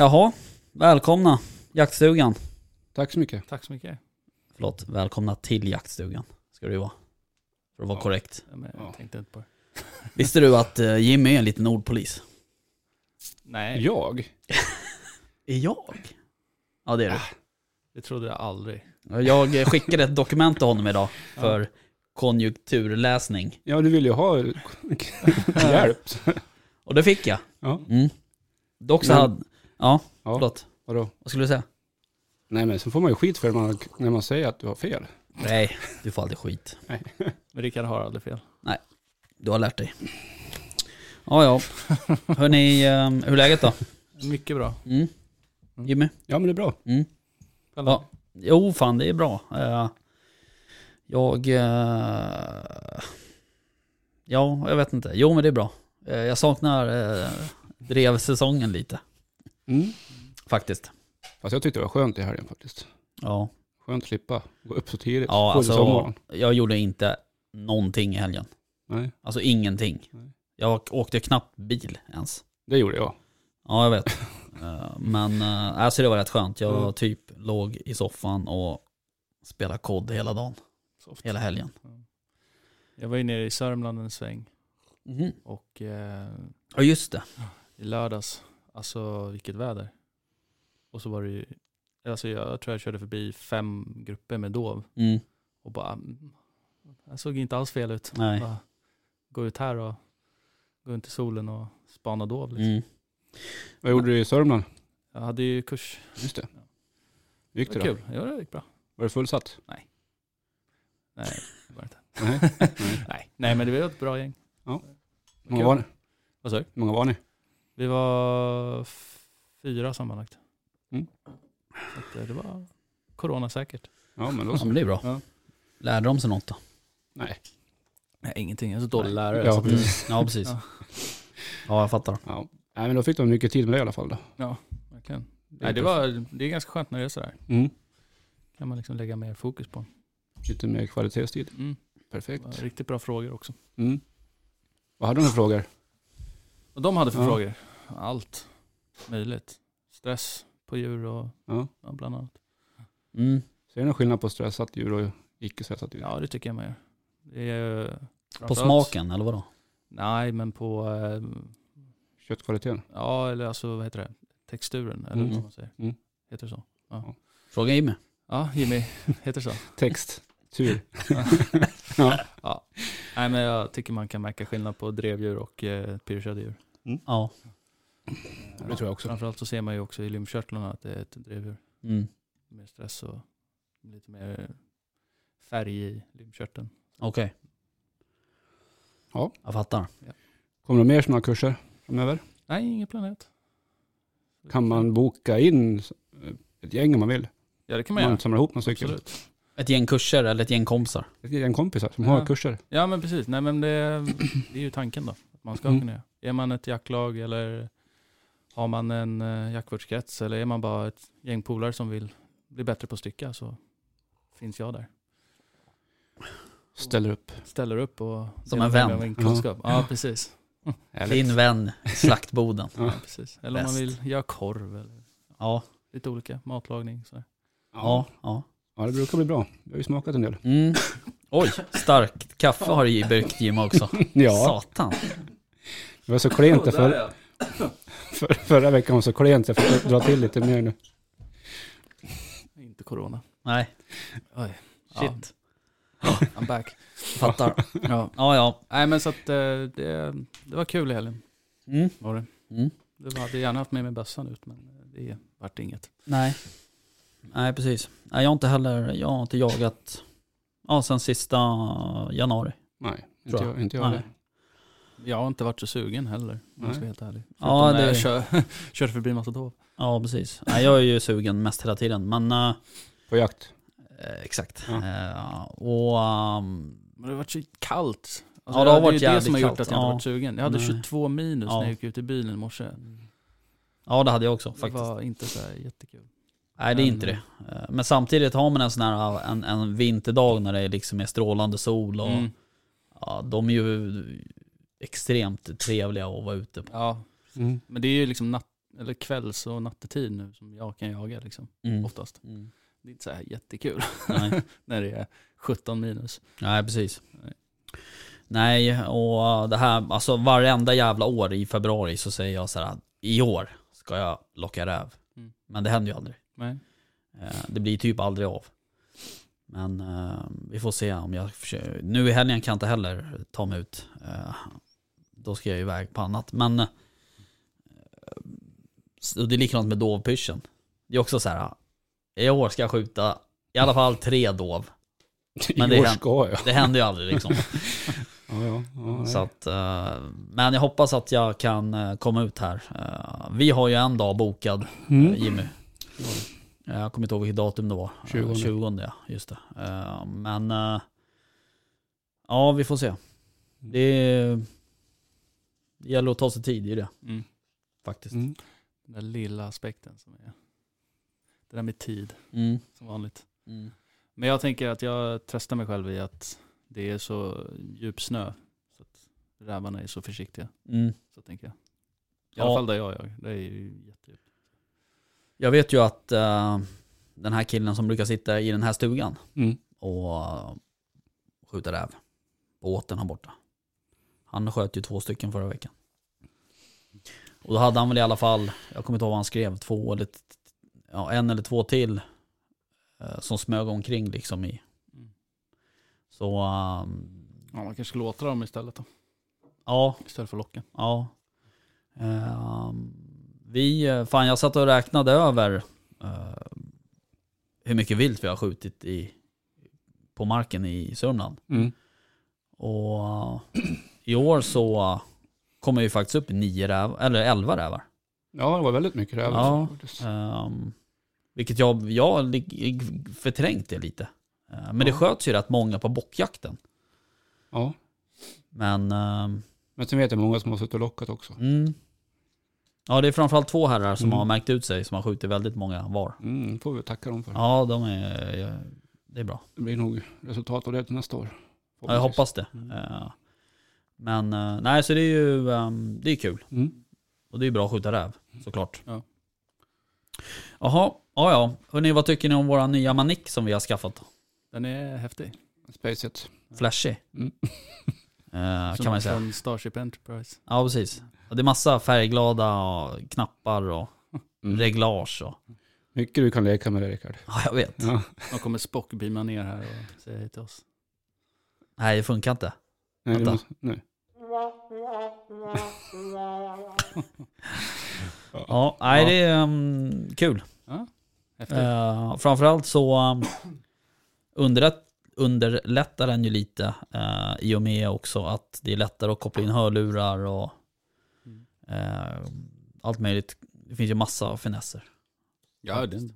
Jaha, välkomna jaktstugan. Tack så mycket. Tack så mycket. Förlåt, välkomna till jaktstugan. Ska det ju vara. För att vara Ja. korrekt. Ja, men Jag Ja. tänkte inte på det. Visste du att eh, Jimmy är en liten ordpolis? Nej, Jag? Är jag? Ja det är du. det trodde jag aldrig. Jag skickade ett dokument till honom idag för konjunkturläsning. Ja, du vill ju ha hjälp. Och det fick jag. Ja. Mm. Dock så Men- hade... Ja, Ja, förlåt. vadå? Vad skulle du säga? Nej men så får man ju skit för man, när man säger att du har fel. Nej, du får aldrig skit. Men Rickard har aldrig fel. Du har lärt dig. Ja, ja. Hörni, eh, hur är läget då? Mycket bra. Mm. Jimmy? Ja men det är bra. Mm. Ja. Jo, fan det är bra. Eh, jag... eh, ja, jag vet inte. Jo, men det är bra. Eh, jag saknar drevsäsongen lite, Mm. faktiskt. Fast jag tyckte det var skönt i helgen faktiskt. Ja, Skönt att slippa gå upp så tidigt. ja alltså jag gjorde inte någonting i helgen. Nej, Alltså ingenting. Nej. Jag åkte knappt bil ens. det gjorde jag. Ja, jag vet. Eh, Men eh, alltså det var rätt skönt. Jag Mm. typ låg i soffan och spelade kod hela dagen. Soft. Hela helgen. Jag var ju nere i Sörmland en sväng Mhm. och eh, Ja, just det. i lördags, alltså vilket väder. Och så var det ju, alltså jag tror jag körde förbi fem grupper med dov Mm. och bara, mm, jag såg inte alls fel ut. Nej. Bara, gå ut här och gå ut i solen och spana dov. Liksom. Mm. Vad gjorde du i Sörmland? Jag hade ju kurs. Just det. Gick Det det var då? kul. Ja, det gick bra. Var det fullsatt? Nej, det var det inte. Nej. Nej. Nej. Nej, men det var ett bra gäng. Ja. Hur många var ni? Vad sa du? Hur många var ni? Vi var fyra sammanlagt. Mm. Så eh, det var coronasäkert. Ja men då Ja, men det är bra. Ja. Lärde de sig något då? Nej. Nej, ingenting. Jag är så dålig lärare. Ja, så precis. Ja, precis. Ja. Ja, jag fattar. Ja. Nej men då fick de mycket tid med det i alla fall då. Ja, verkligen. Det är Nej, det, var, det är ganska skönt när det är sådär. Mm. kan man liksom lägga mer fokus på. Lite mer kvalitetstid. Mm. Perfekt. riktigt bra frågor också. Mm. Vad hade de för frågor? Och de hade för Ja. frågor? Allt möjligt. Stress på djur och Ja. ja, bland annat. Mm. Ser du någon skillnad på stressat djur och icke stressat djur? Ja, det tycker jag man gör. Det är, På framförallt- smaken, eller vadå? Nej, men på, eh, Köttkvaliteten? ja eller alltså vad heter det? Texturen, eller Mm. vad man säger. Mm. Heter det så? Fråga Jimmy. Ja, Jimmy, heter det så? Text? Tur? Ja. Nej, men jag tycker man kan märka skillnad på drevdjur och eh, pyrrhusade djur. Ja. Det tror jag också. Framförallt så ser man ju också i lymfkörtlarna att det är ett drevdjur. Mm. Mer stress och lite mer färg i lymfkörteln. Okej. Ja. Jag fattar. Kommer det mer sådana kurser framöver? Nej, inget planerat. Kan man boka in ett gäng om man vill? Ja, det kan Man, man göra. samlar ihop några stycken. Absolut. Ett gäng kurser eller ett gäng kompisar? Ett gäng kompisar som Ja. har kurser. Ja, men precis. Nej, men det, det är ju tanken då. Att man ska Mm. kunna göra. Är man ett jaktlag eller har man en uh, jaktvårdskrets eller är man bara ett gäng polare som vill bli bättre på att stycka så finns jag där. Ställer upp. Ställer upp och Som en med vän. min kunskap. Ja, precis. Härligt. Din vän, slaktboden. Ja, precis. Eller om man vill göra korv eller Ja, lite olika matlagning. Så. ja, ja. Ja, det brukar bli bra. Vi har ju smakat en del. Mm. Oj, starkt kaffe har du i bryggt Jimmy också. Ja, Satan. det var så klent det för, för, förra veckan var så klent så jag får dra till lite mer nu. Inte corona. Nej, Oj. shit. I'm back. Fattar. Ja. Ja, ja. Nej men så att eh, det, det var kul i helgen. Mm. Var det. Mm. Var, hade gärna haft med mig bössan ut men det vart inget. Nej. Nej, precis. Nej, jag har inte heller, jag har inte jagat, ja, sen sista januari. Nej, inte jag, inte jag Nej. Jag har inte varit så sugen heller om jag ska vara helt ärlig. Ja, Förutom när det- jag kör, körde förbi massa dov. Ja, precis. Nej, jag är ju sugen mest hela tiden, men eh, På jakt. eh, exakt. Ja. Eh, och ehm, Men det har varit så kallt. Ja, det har varit ju det jävligt som har gjort kallt. att jag inte Ja. varit sugen. Jag hade Nej. 22 minus Ja. när jag gick ut i bilen i morse. ja, det hade jag också Det faktiskt. var inte så jättekul. Nej, det är inte det. Men samtidigt har man en sån här en, en vinterdag när det liksom är strålande sol och Mm. ja, de är ju extremt trevliga att vara ute på. Ja, Mm. men det är ju liksom natt, eller kvälls och nattetid nu som jag kan jaga liksom, Mm. oftast. Mm. Det är inte så här jättekul Nej. när det är 17 minus. Nej, precis. Nej. Nej, och det här, alltså varenda jävla år i februari så säger jag så här, i år ska jag locka räv. Mm. Men det händer ju aldrig. Nej. Eh, Det blir typ aldrig av. Men eh, vi får se om jag försöker. Nu i helgen kan jag inte heller ta mig ut. Eh, Då ska jag iväg på annat. Men eh, det är likadant med dovpyschen. Det är också så här. I år ska jag skjuta i alla fall tre dov. Men det I år är- ska jag. Det händer ju aldrig liksom. Ja, ja, ja. Så att, eh, men jag hoppas att jag kan eh, komma ut här. Eh, Vi har ju en dag bokad, Mm. eh, Jimmy. Jag kommer inte ihåg vilket datum det var. 20. 20 ja, just det. Eh, Men eh, ja, vi får se. Det, är, det gäller att ta sig tid i det Mm. faktiskt. Mm. Den där lilla aspekten som är, det där med tid Mm. som vanligt. Mm. Men jag tänker att jag tröstar mig själv i att det är så djup snö. Så att rävarna är så försiktiga. Mm. Så tänker jag. I Ja. alla fall där jag jagar. Det är ju jättedjupt. Jag vet ju att eh, den här killen som brukar sitta i den här stugan Mm. och skjuta räv på åten här borta. Han sköt ju två stycken förra veckan. Och då hade han väl i alla fall, jag kommer inte ihåg vad han skrev, två eller ja, en eller två till eh, som smög omkring liksom i. Mm. Så ehm, Ja, man kanske låta dem istället då. ja, Istället för locken. ja. Ehm, vi, eh, fan jag satt och räknade över eh, hur mycket vilt vi har skjutit i, på marken i Sörmland. Mm. Och uh, i år så kommer vi faktiskt upp i nio räv, eller elva rävar. Ja, det var väldigt mycket rävar. Ja. Um, vilket jag, jag förträngt det lite. Uh, men det Ja. sköts ju rätt många på bockjakten. Ja. Men, um, Men sen vet jag många som har suttit och lockat också. mm, ja det är framförallt två herrar som Mm. har märkt ut sig, som har skjutit väldigt många var. Mm, får vi tacka dem för. Ja, de är, det är bra. Det blir nog resultat av det till nästa år. Ja, jag hoppas det. Mm. Uh, men uh, nej, så det är ju um, det är kul. Mm. Och det är bra att skjuta räv, såklart. Ja. Jaha, ja ja. Hörrni, vad tycker ni om våra nya manik som vi har skaffat? Den är häftig. Spacet. Flashig. Mm. Eh, Som kan man säga. Från Starship Enterprise. Ja, precis. Och det är massa färgglada och knappar och Mm. reglage och... Mycket du kan leka med det Rickard. Ja, jag vet. Ja. De kommer Spock beama ner här och säga hej till oss. Nej, det funkar inte. Nej, måste, nu. Ja, nej det är um, kul. Häftigt. Uh, framförallt så um, underlätt, underlättar den ju lite eh, i och med också att det är lättare att koppla in hörlurar och eh, allt möjligt. Det finns ju massa finesser. ja, det är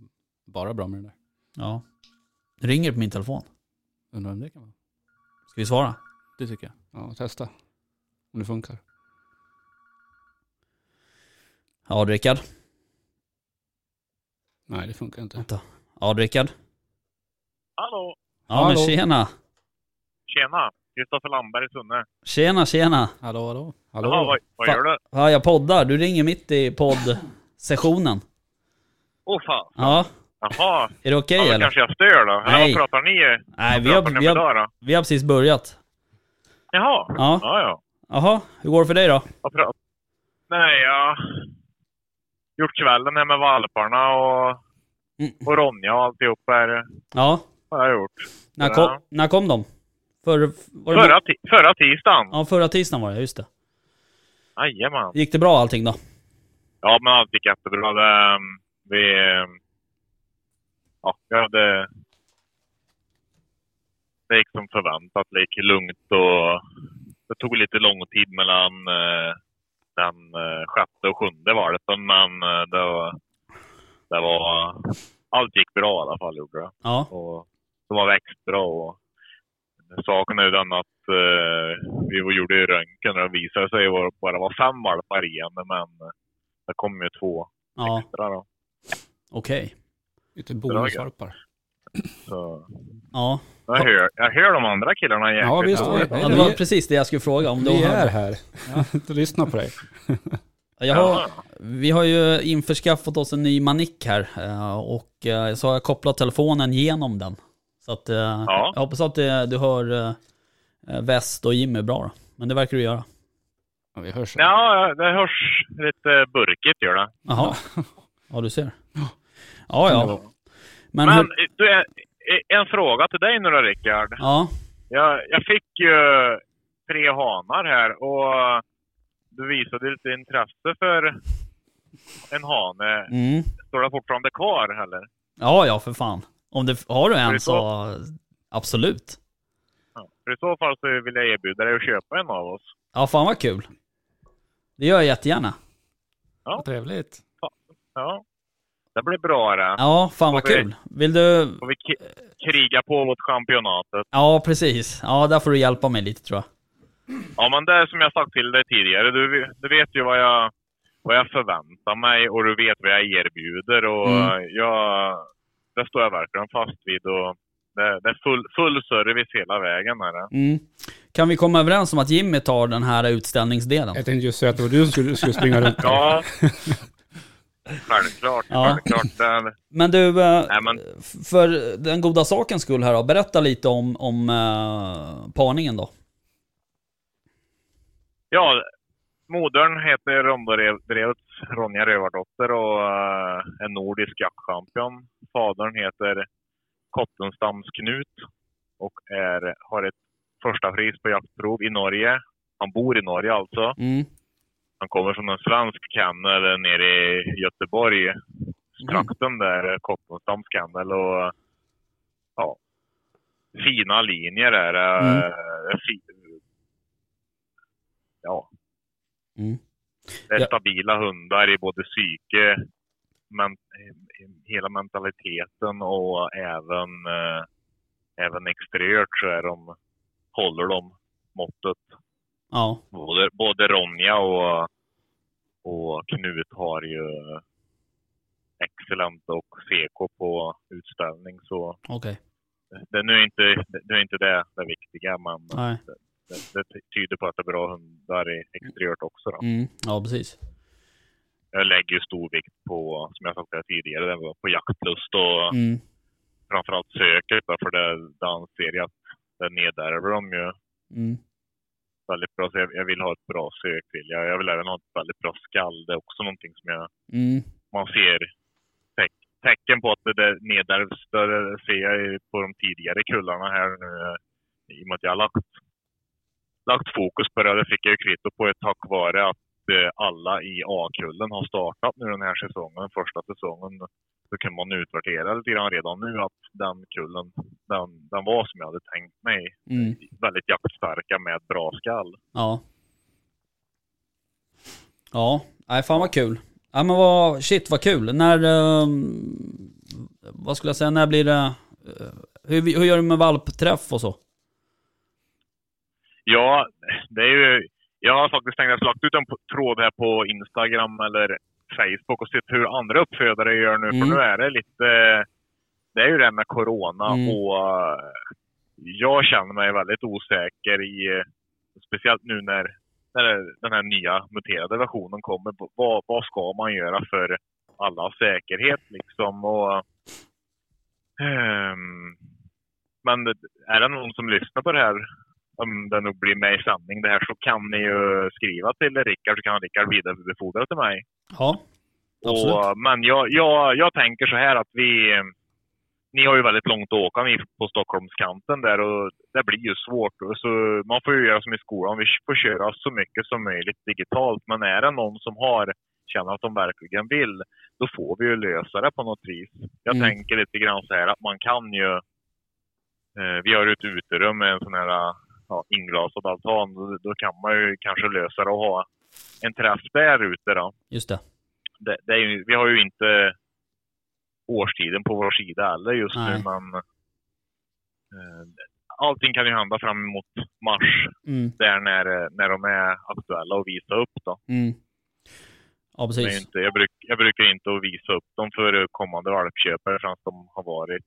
bara bra med den där. Ja. Det ringer på min telefon. Undrar vem det kan vara. Ska vi svara? Det tycker jag. Ja, testa. Om det funkar. Ja, Rickard. Nej, det funkar inte. Vänta. Ja, Rickard. Hallå! Ja, men tjena. Tjena! Kristoffer Landberg, Sunne. Tjena, tjena. Hallå, hallå. Hallå? Jaha, vad, vad gör du? Ja, jag poddar. Du ringer mitt i poddsessionen. Åh fan. Ja, Jaha. är det okej ja, men eller? kanske jag stör då? Nej. Eller vad pratar ni Nej, vi har, vi, har, vi har precis börjat. Jaha. Ja. Ja, ja. Jaha, hur går det för dig då? Nej, jag gjort kvällen här med valparna och, Mm. och Ronja och alltihop här Ja, har jag gjort. när Ja. kom, när kom de? För, Förra, förra tisdagen. Ja, förra tisdagen var det, just det. Jajamän. Gick det bra allting då? Ja, men allt gick jättebra. Det, um, vi... um, Ja, vi hade... Det gick som förväntat. Det gick lugnt och det tog lite lång tid mellan eh, den eh, sjätte och sjunde valet. Men eh, det var, det var... Allt gick bra i alla fall, gjorde det. Ja, Och de har växt bra. Och saken är ju den att eh, vi gjorde ju röntgen och det visade sig att det bara var fem valpar igen. Men det kom ju två ja, extra då. okej. Lite bonusvalpar. Så Ja. jag, hör, jag hör de andra killarna jäkligt. Ja, visst. Ja, det var precis det jag skulle fråga om. vi De är här. Ja, lyssna på dig. Jag har, vi har ju införskaffat oss en ny manick här eh, och eh, så har jag kopplat telefonen genom den. Så att eh, Ja. jag hoppas att du hör Väst och Jimmy bra då. Men det verkar du göra. Ja, vi hörs. Ja, det hörs lite burkigt gör det. Jaha. Ja, du ser. Ja, ja. Men, Men hur, du, eh, en fråga till dig nu då Rickard. ja, Jag, jag fick ju tre hanar här och du visade lite intresse för en hane. mm. Står det fortfarande kvar eller? ja, ja, för fan. Om du har du en så absolut. Ja. För i så fall så vill jag erbjuda dig att köpa en av oss. Ja, fan vad kul. Det gör jag jättegärna. Vad trevligt. Ja. Det blir bra det. Ja, fan vad kul. Vill du... Får vi kriga på mot championatet. Ja, precis. Ja, där får du hjälpa mig lite tror jag. Ja, men det är som jag sagt till dig tidigare. Du, du vet ju vad jag, vad jag förväntar mig och du vet vad jag erbjuder. Och Mm. jag, det står jag verkligen fast vid. Och det, det är full, full service hela vägen. Är det. Mm. Kan vi komma överens om att Jimmy tar den här utställningsdelen? Jag tänkte just säga att det var du som skulle, skulle springa runt. Ja. Självklart. Ja. Självklart. Det, Men du, eh, Nej, men- för den goda sakens skull här då, berätta lite om, om eh, parningen då. ja, modern heter Rondobrevets Ronja Rövardotter och eh, är nordisk jaktchampion. Fadern heter Kottenstams Knut och är, har ett första pris på jaktprov i Norge. Han bor i Norge alltså. Mm. Han kommer från en svensk kennel nere i Göteborg. Trakten där, Kottenstams kennel och ja, fina linjer är det. Mm. Eh, fi- Ja, Mm. det är Ja. stabila hundar i både psyke, men, hela mentaliteten och även, eh, även exteriört så är de, håller de måttet. Ja. Både, både Ronja och, och Knut har ju excellent och CK på utställning. Så Okej. det, nu är inte det, är inte det, det viktiga, men Nej. det, det tyder på att det är bra hundar i exteriört också. Då. Mm. Ja, precis. Jag lägger stor vikt på, som jag sagt tidigare, på jaktlust och Mm. framförallt söket. För det, det anser jag att det nedärver de ju Mm. Väldigt bra. Så jag, jag vill ha ett bra sök. Vill jag. vill även ha ett väldigt bra skall. Det är också någonting som jag, Mm. man ser teck, tecken på att det där nedärvs. Det ser jag på de tidigare kullarna här nu. eh, I och med att jag har lagt, lagt fokus på det. Det fick jag ju kvitto på tack vare att eh, alla i A-kullen har startat nu den här säsongen, första säsongen. Så kan man utvärdera lite grann redan nu att den kullen, den, den var som jag hade tänkt mig. Mm. Väldigt jaktstarka med bra skall. Ja. Ja, nej fan vad kul. Ja men vad, shit vad kul. När, eh, vad skulle jag säga, när blir det, eh, hur, hur gör du med valpträff och så? Ja, det är ju... Jag har faktiskt tänkt att jag lagt ut en tråd här på Instagram eller Facebook och sett hur andra uppfödare gör nu. Mm. För nu är det lite... Det är ju det med corona Mm. och eh, jag känner mig väldigt osäker i... Speciellt nu när, när den här nya muterade versionen kommer. Vad, vad ska man göra för allas säkerhet liksom? Och, ehm, men är det någon som lyssnar på det här om det nog blir med i sanning det här så kan ni ju skriva till Rickard så kan Rickard vidarebefordra till mig. Ja, absolut. Och, men jag, jag, jag tänker så här att vi... Ni har ju väldigt långt att åka ni på Stockholmskanten där och det blir ju svårt. Så man får ju göra som i skolan. Vi får köra så mycket som möjligt digitalt. Men är det någon som har känner att de verkligen vill, då får vi ju lösa det på något vis. Jag Mm. tänker lite grann så här att man kan ju... Eh, vi har ett uterum med en sån här ja, inglasad altan. Då, då kan man ju kanske lösa det och ha en träff där ute då Just det. det, det är ju, vi har ju inte årstiden på vår sida heller just Nej. nu, men eh, allting kan ju hända fram emot mars, Mm. där när, när de är aktuella att visa upp. Då. Mm. Ja, är precis. inte, jag, bruk, jag brukar inte visa upp dem för kommande valpköpare förrän de har varit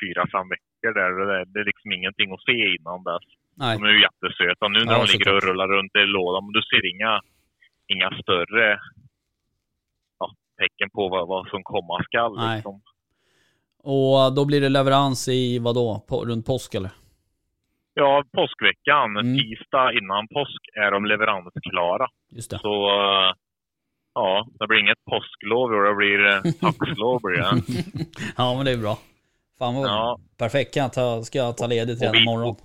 fyra, fem veckor där. Det, det är liksom ingenting att se innan dess. Nej. De är ju jättesöta. Nu när Ja, de ligger och rullar runt i lådan, men du ser inga, inga större tecken på vad, vad som komma skall. Nej. Liksom. Och då blir det leverans i vad då? På, runt påsk eller? Ja, påskveckan, Mm. tisdag innan påsk, är de leveransklara. Just det. Så ja, det blir inget påsklov och det blir eh, taxlov. Blir det. Ja men det är bra. Fan vad Ja, perfekt. Kan jag ta, ska jag ta ledigt redan imorgon?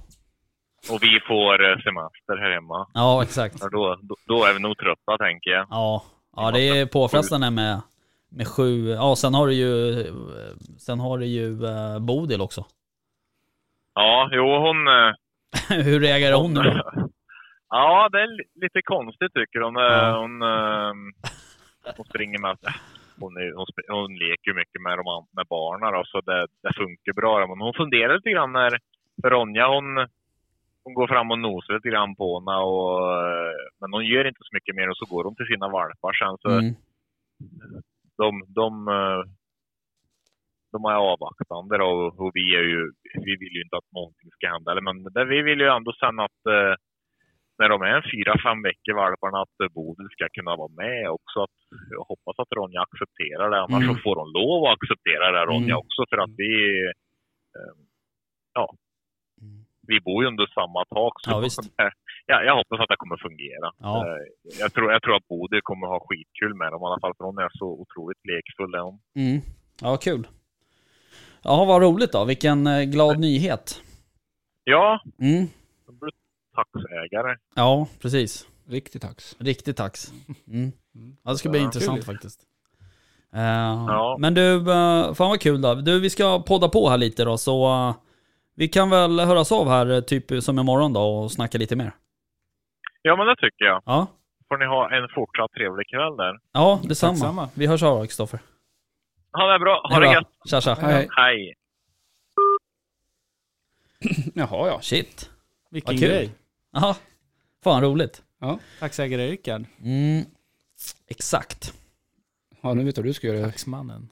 Och vi får eh, semester här hemma. Ja exakt. Ja, Då, då, då är vi nog trötta, tänker jag. Ja, ja det är påfrestande med, med sju. Ja sen har du ju, sen har du ju uh, Bodil också. Ja, jo, hon... eh, Hur reagerar hon nu då? Ja, det är li- lite konstigt tycker hon. Eh, Ja. Hon, eh, hon springer med... Hon, är, hon, hon leker ju mycket med, de, med barnen då, så det, det funkar bra. Men hon funderar lite grann när... Ronja hon, hon går fram och nosar lite grann på henne. Och, eh, men hon gör inte så mycket mer och så går hon till sina valpar sen. Så Mm. de, de, eh, de är avvaktande då, och, vi, är ju, vi vill ju inte att någonting ska hända. Men det, vi vill ju ändå sen att eh, när de är en fyra, fem veckor valparna att Bodil ska kunna vara med också. Att, jag hoppas att Ronja accepterar det. Annars Mm. så får hon lov att acceptera det Ronja Mm. också för att vi ja. Vi bor ju under samma tak. Så Ja, visst. ja, jag hoppas att det kommer fungera. Ja. Eh, Jag, tror, jag tror att Bodil kommer ha skitkul med dem i alla fall för hon är så otroligt lekfull. hon. Mm. Ja kul. Ja vad roligt då, vilken eh, glad nyhet. Ja, Mm. de blir taxägare. Ja precis. Riktig tax. Riktig tax. Mm. Ja, det ska bli Ja, intressant kul. faktiskt. Eh, Ja. Men du, uh, fan vad kul då. Du, vi ska podda på här lite då, så vi kan väl höras av här typ som imorgon då och snacka lite mer. Ja, men det tycker jag. Ja, Får ni ha en fortsatt trevlig kväll där. ja detsamma. Detsamma. Vi hörs av Kristoffer. Ha det bra. Det Ha det bra. gött. Tja tja. Hej. Hej. Jaha ja. Shit. Vilken Vad kul. grej. Jaha. Fan roligt. Taxägare Rickard. Mm. Exakt. Ja, nu vet du vad du ska göra Taxmannen.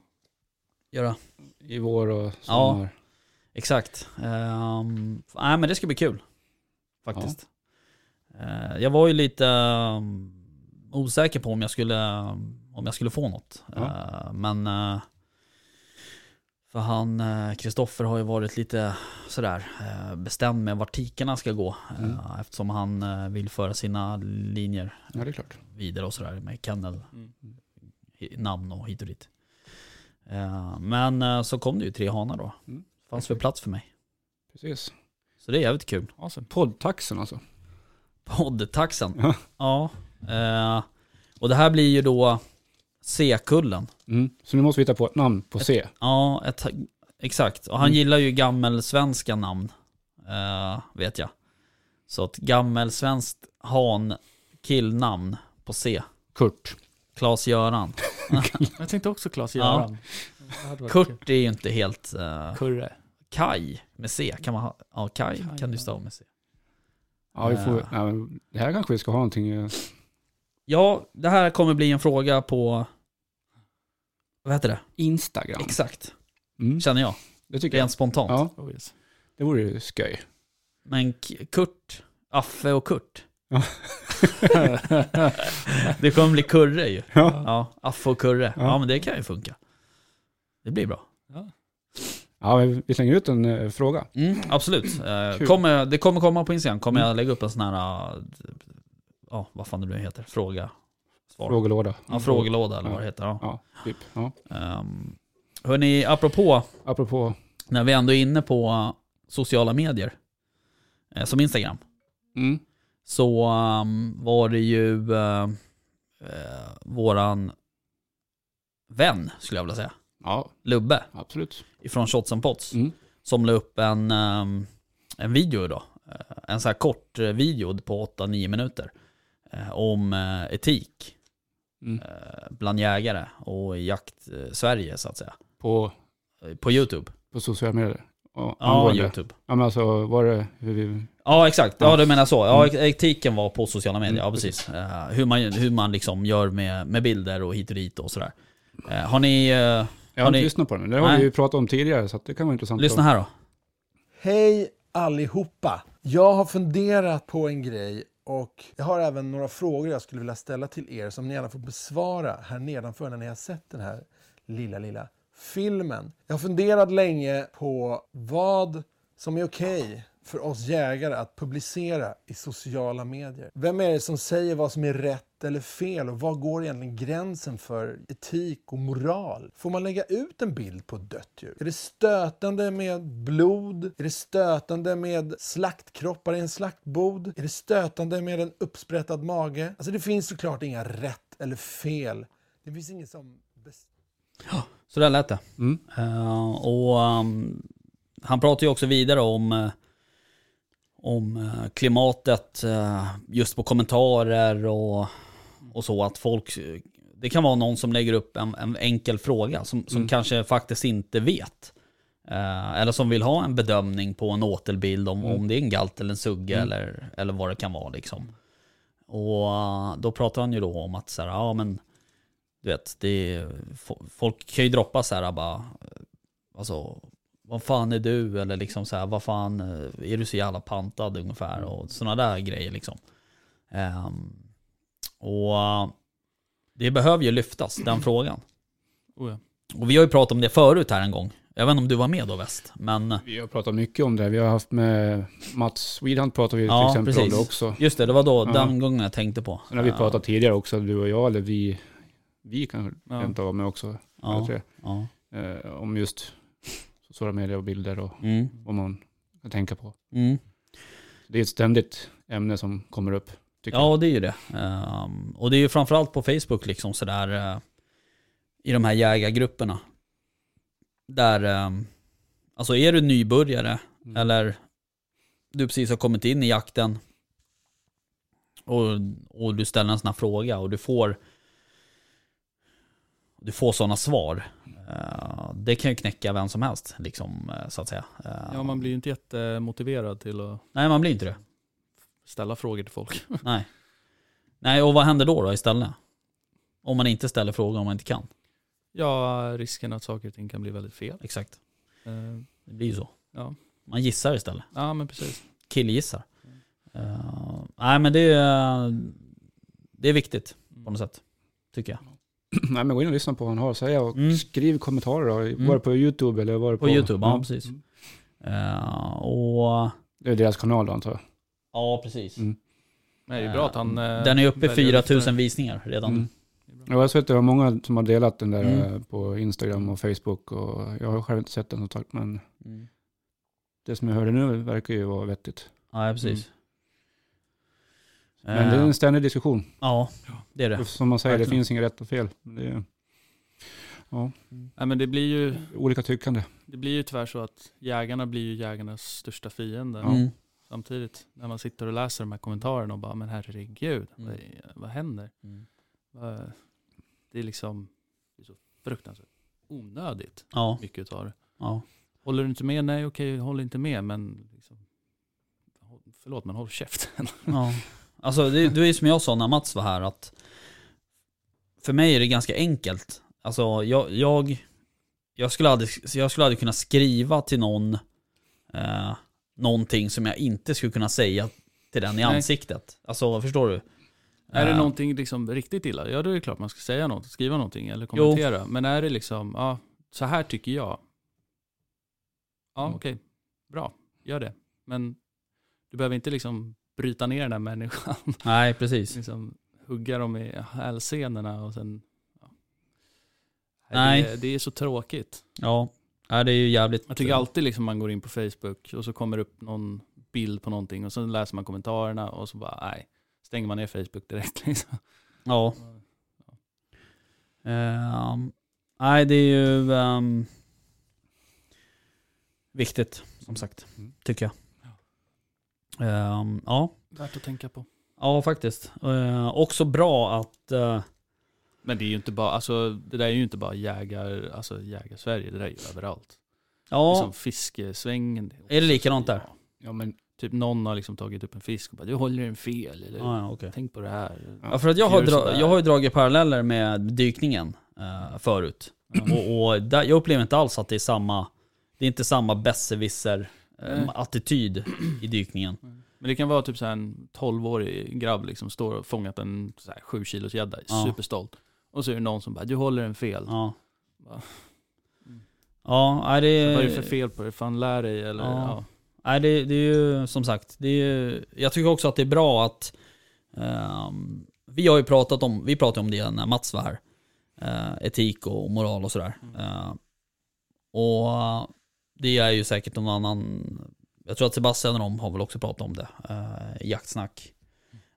Göra. i vår och sommar. Exakt. Um, nej men det ska bli kul. Faktiskt. Eh, jag var ju lite um, osäker på om jag skulle, om jag skulle få något. Ja. Eh, men eh, för han, Kristoffer har ju varit lite sådär uh, bestämd med vart tikarna ska gå. Mm. eftersom han vill föra sina linjer Ja, det är klart. vidare och sådär med kennel, Mm. namn och hit och dit. Men så kom det ju tre hanar då. Mm. Fanns för plats för mig. Precis. Så det är jävligt kul. Awesome. Poddtaxen alltså. Poddtaxen. Ja. Ja. Eh, och det här blir ju då C-kullen. Mm. Så nu måste vi hitta på ett namn på C. Ja, ett, exakt. Och han Mm. gillar ju gammelsvenska namn. eh, vet jag. Så ett gammelsvenskt han killnamn på C. Kurt. Klas-Göran. Jag tänkte också Claes Ja. Kurt är ju inte helt... Uh, Kurre. Kaj med C. Kan man ha? Ja, Kaj Kaj, kan du stava med C. Ja, vi får, Ja. ja, det här kanske vi ska ha någonting. eh, Ja, det här kommer bli en fråga på... Vad heter det? Instagram. Exakt. Mm. Känner jag. Det tycker jag. Rent spontant. Ja, Oh, det vore ju skoj. Men Kurt, Affe och Kurt. Ja. Det kommer bli Kurre ju. Ja. Ja, Affe och Kurre. Ja, Ja. men det kan ju funka. Det blir bra. Ja, vi slänger ut en eh, fråga. Mm, absolut. Eh, kommer, det kommer komma på Instagram. Kommer Mm. jag lägga upp en sån här, eh, ja vad fan det nu heter, fråga. Svar. Frågelåda. Ja, frågelåda eller vad det heter. Ja. Ja, typ. Ja. Um, hörni, apropå Apropå, när vi ändå är inne på sociala medier, eh, som Instagram, mm. så um, var det ju eh, eh, våran vän, skulle jag vilja säga, ja, Lubbe, absolut. ifrån Shots and Pots, Mm. som la upp en, ehm, en video idag. Eh, En så här kort eh, video på 8-9 minuter eh, om etik Mm. bland jägare och i jakt-Sverige så att säga. På, På YouTube. på sociala medier. Ja, Ja, YouTube. Ja, men alltså var det hur vi... Ja exakt, ja du menar så. Ja, Mm. etiken var på sociala medier, Mm, ja precis. Eh, hur, man, hur man liksom gör med, med bilder och hit och dit och sådär. Har ni, Jag Har inte ni- lyssnat på den. Det har Nej. vi ju pratat om tidigare så att det kan vara intressant. lyssna här då. Hej allihopa! Jag har funderat på en grej Och jag har även några frågor jag skulle vilja ställa till er som ni gärna får besvara här nedanför när ni har sett den här lilla, lilla filmen. Jag har funderat länge på vad som är okej för oss jägare att publicera i sociala medier. Vem är det som säger vad som är rätt eller fel och var går egentligen gränsen för etik och moral? Får man lägga ut en bild på ett dött djur? Är det stötande med blod? Är det stötande med slaktkroppar i en slaktbod? Är det stötande med en uppsprättad mage? Alltså det finns såklart inga rätt eller fel. Det finns inget som... bes- Så där lät det. Mm. Eh, och ehm, han pratar ju också vidare om, eh, om eh, klimatet eh, just på kommentarer och, och så. Att folk, det kan vara någon som lägger upp en, en enkel fråga som, som Mm. kanske faktiskt inte vet. Eh, eller som vill ha en bedömning på en återbild om, Mm. om det är en galt eller en sugge Mm. eller, eller vad det kan vara liksom. Och då pratar han ju då om att så här, ja men du vet, det är, fo- folk kan ju droppa så här bara, alltså, vad fan är du? Eller liksom så här, vad fan, eh, är du så jävla pantad ungefär? Och sådana där grejer liksom. Ehm, och eh, det behöver ju lyftas, den frågan. Oh ja. Och vi har ju pratat om det förut här en gång. Jag vet inte om du var med då väst, men Vi har pratat mycket om det. Vi har haft med Mats Swedhunt pratar vi Ja, till exempel precis. om det också. just det, det var då Ja. den gången jag tänkte på. Sen har vi pratat tidigare också, du och jag, eller vi, vi kanske Ja. rent av var med också. ja. Eh, om just sociala medier och bilder och Mm, vad man kan tänka på. mm. Det är ett ständigt ämne som kommer upp. Tycker jag. Ja, det är ju det. Ehm, och det är ju framförallt på Facebook liksom sådär uh, i de här jägargrupperna. Där, ehm, alltså är du nybörjare Mm. eller du precis har kommit in i jakten och, och du ställer en sån här fråga och du får du får sådana svar. Eh, det kan ju knäcka vem som helst, liksom, eh, så att säga. Eh, ja, man blir ju inte jättemotiverad till att Nej, man blir inte det. ställa frågor till folk. Nej. Nej, och vad händer då, då istället? Om man inte ställer frågor om man inte kan. Ja, risken att saker och ting kan bli väldigt fel. Exakt. Det blir ju så. Ja. Man gissar istället. Ja, men precis. Killgissar. Uh, nej men det är, det är viktigt på något sätt. Tycker jag. Nej men gå in och lyssna på vad han har att säga och Mm. skriv kommentarer då. Mm. Var det på YouTube eller var det på... På YouTube, ja, precis. Eh, och... Det är deras kanal då antar jag. Ja precis. Mm. Men det är ju bra att han... eh, Den är uppe i väljer att lyfta 4000 det. visningar redan. Mm. Ja, Jag har sett att det var många som har delat den där Mm. på Instagram och Facebook och jag har själv inte sett den som sagt men Mm. det som jag hörde nu verkar ju vara vettigt. Ja precis. Men det är Eh, en ständig diskussion. Ja, det är det. Som man säger, det finns inget rätt och fel. Det är ja, Nej, men det blir ju... olika tyckande. Det blir ju tyvärr så att jägarna blir ju jägarnas största fiende. Mm. Samtidigt, när man sitter och läser de här kommentarerna och bara, men herregud, Mm. vad, vad händer? Mm. Det är liksom, det är så fruktansvärt onödigt, Ja, mycket av det. ja. Håller du inte med? Nej, okej, håll inte med, men liksom, förlåt, men håll käften. Ja. Alltså det, det är ju som jag sa när Mats var här att för mig är det ganska enkelt. Alltså jag, jag, jag, skulle, aldrig, jag skulle aldrig kunna skriva till någon eh, någonting som jag inte skulle kunna säga till den i Nej. ansiktet. Alltså förstår du? Är det Eh, någonting liksom riktigt illa, ja då är det klart man ska säga något, skriva någonting eller kommentera. Men är det liksom, ja, så här tycker jag. Ja, Mm. okej, bra, gör det. Men du behöver inte liksom bryta ner den här människan, Nej, precis. liksom hugga dem i hälsenorna och sen... Ja. Nej. Det, det är så tråkigt. Ja, Nej, det är ju jävligt... Jag tycker alltid liksom man går in på Facebook och så kommer det upp någon bild på någonting och så läser man kommentarerna och så bara, nej, stänger man ner Facebook direkt liksom. Ja. Ehm, nej, det är ju ehm, viktigt, som sagt, Mm. tycker jag. Ehm, ja. Värt att tänka på. ja, faktiskt. Uh, också bra att... eh, Men det är ju inte bara, alltså det där är ju inte bara jägar, alltså jägar-Sverige, det där är ju överallt. ja, Liksom fiskesvängen. Är det likadant där? Ja, men Typ någon har liksom tagit upp en fisk och bara du håller den fel eller ja, ja, okej. tänk på det här. Ja, för att jag har, dra- jag har ju dragit paralleller med dykningen eh, förut. Ja. Och, och där, jag upplever inte alls att det är samma, det är inte samma besserwisser eh, Nej. attityd i dykningen. Nej. Men det kan vara typ så en 12-årig grabb liksom står och fångat en så här 7 kilos gädda, Ja. superstolt. Och så är det någon som bara, du håller den fel. Ja. Va? Ja, nej, det Vad är det för fel på det? Fan lär dig eller? Ja. Ja. Nej, det, det är ju som sagt, det är ju, jag tycker också att det är bra att ehm, vi har ju pratat om, vi pratade om det när Mats var här. Eh, etik och moral och sådär. Eh, och det är ju säkert någon annan, jag tror att Sebastian och de har väl också pratat om det eh, i jaktsnack.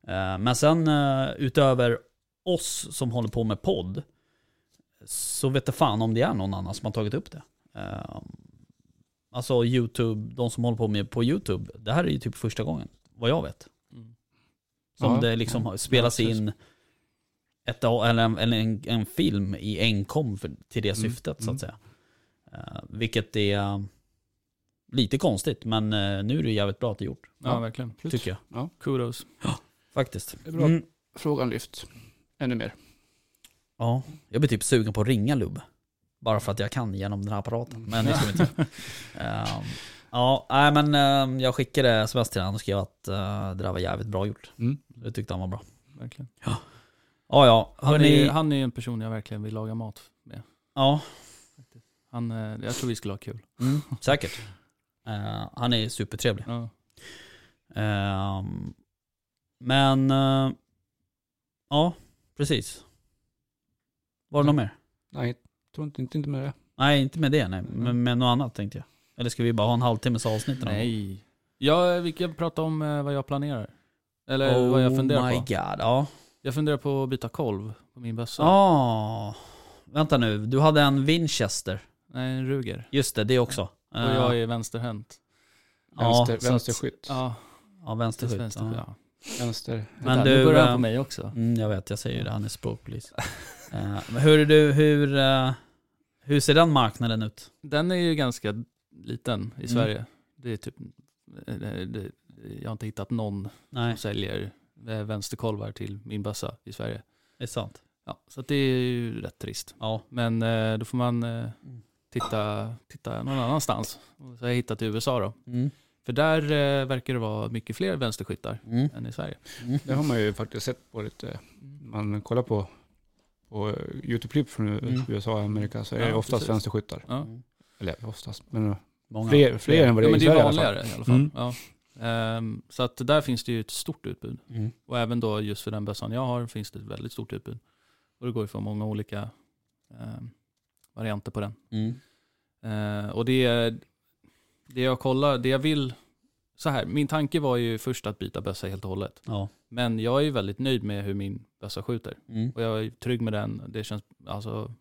Eh, men sen eh, utöver oss som håller på med podd, så vet jag fan om det är någon annan som har tagit upp det. Eh, Alltså YouTube, de som håller på med på YouTube, det här är ju typ första gången, vad jag vet. Mm. Som Ja, det liksom ja. spelas Ja, in ett, eller, en, eller en, en film i enkom för, till det Mm, syftet så mm. att säga. Eh, vilket är eh, lite konstigt, men eh, nu är det jävligt bra att det är gjort. ja, verkligen. Tycker jag. Kudos. Faktiskt. Det är bra. Mm. Frågan lyft. Ännu mer. Ja, jag blir typ sugen på att ringa Lubbe. Bara för att jag kan genom den här apparaten. Men det ska vi inte. Ehm, Ja, nej men ehm, jag skickade sms till honom och skrev att eh, det där var jävligt bra gjort. Mm. Det tyckte han var bra. Verkligen. Ja, ja. Han Hörni, är, han är en person jag verkligen vill laga mat med. ja, Han, eh, jag tror vi skulle ha kul. mm, säkert. Eh, han är supertrevlig. Ja. Ehm, men, eh, ja, precis. Var det något mer? Nej, tror inte, inte, inte med det. Nej, inte med det nej. Men med något annat tänkte jag. Eller ska vi bara ha en halvtimmes avsnitt? Nej. Ja, vi kan prata om vad jag planerar. Eller vad jag funderar Oh my på. god, ja. Jag funderar på att byta kolv på min bössa. Ja, vänta nu. Du hade en Winchester. Nej, en Ruger. Just det, det också. Och jag är vänsterhänt. Ja, Vänster, att- vänsterskytt. Ja, Ja, vänsterskytt. vänster, Ja. ja. Vänster. Men Men du, nu börjar han eh, på mig också. Mm, jag vet, jag säger ju det. Han är språkpolis. Eh, men hur, du, hur, eh, hur ser den marknaden ut? Den är ju ganska liten i Mm. Sverige. Det är typ, eh, det, det, jag har inte hittat någon Nej, som säljer eh, vänsterkolvar till min bössa i Sverige. det är sant. Ja, så att det är ju rätt trist. Ja. Men eh, då får man eh, Mm. Titta, titta någon annanstans. Och så har jag hittat i USA då. Mm. För där eh, verkar det vara mycket fler vänsterskyttar Mm. än i Sverige. Mm. Det har man ju faktiskt sett på lite, man kollar på, på YouTube-klipp från Mm. USA och Amerika så är det Ja, oftast precis. vänsterskyttar. Ja. Mm. Eller oftast, men Många. fler, fler än vad det Ja, är men i det är Sverige i alla fall. vanligare i alla fall. Mm. Ja. Ehm, så att där finns det ju ett stort utbud. Mm. Och även då just för den bössan jag har finns det ett väldigt stort utbud. Och det går ju för många olika ehm, varianter på den. Mm. Eh, och det, det jag kollar, det jag vill, så här, min tanke var ju först att byta bössa helt och hållet. Ja. Men jag är ju väldigt nöjd med hur min bössa skjuter. Mm. Och jag är trygg med den. Det känns, alltså,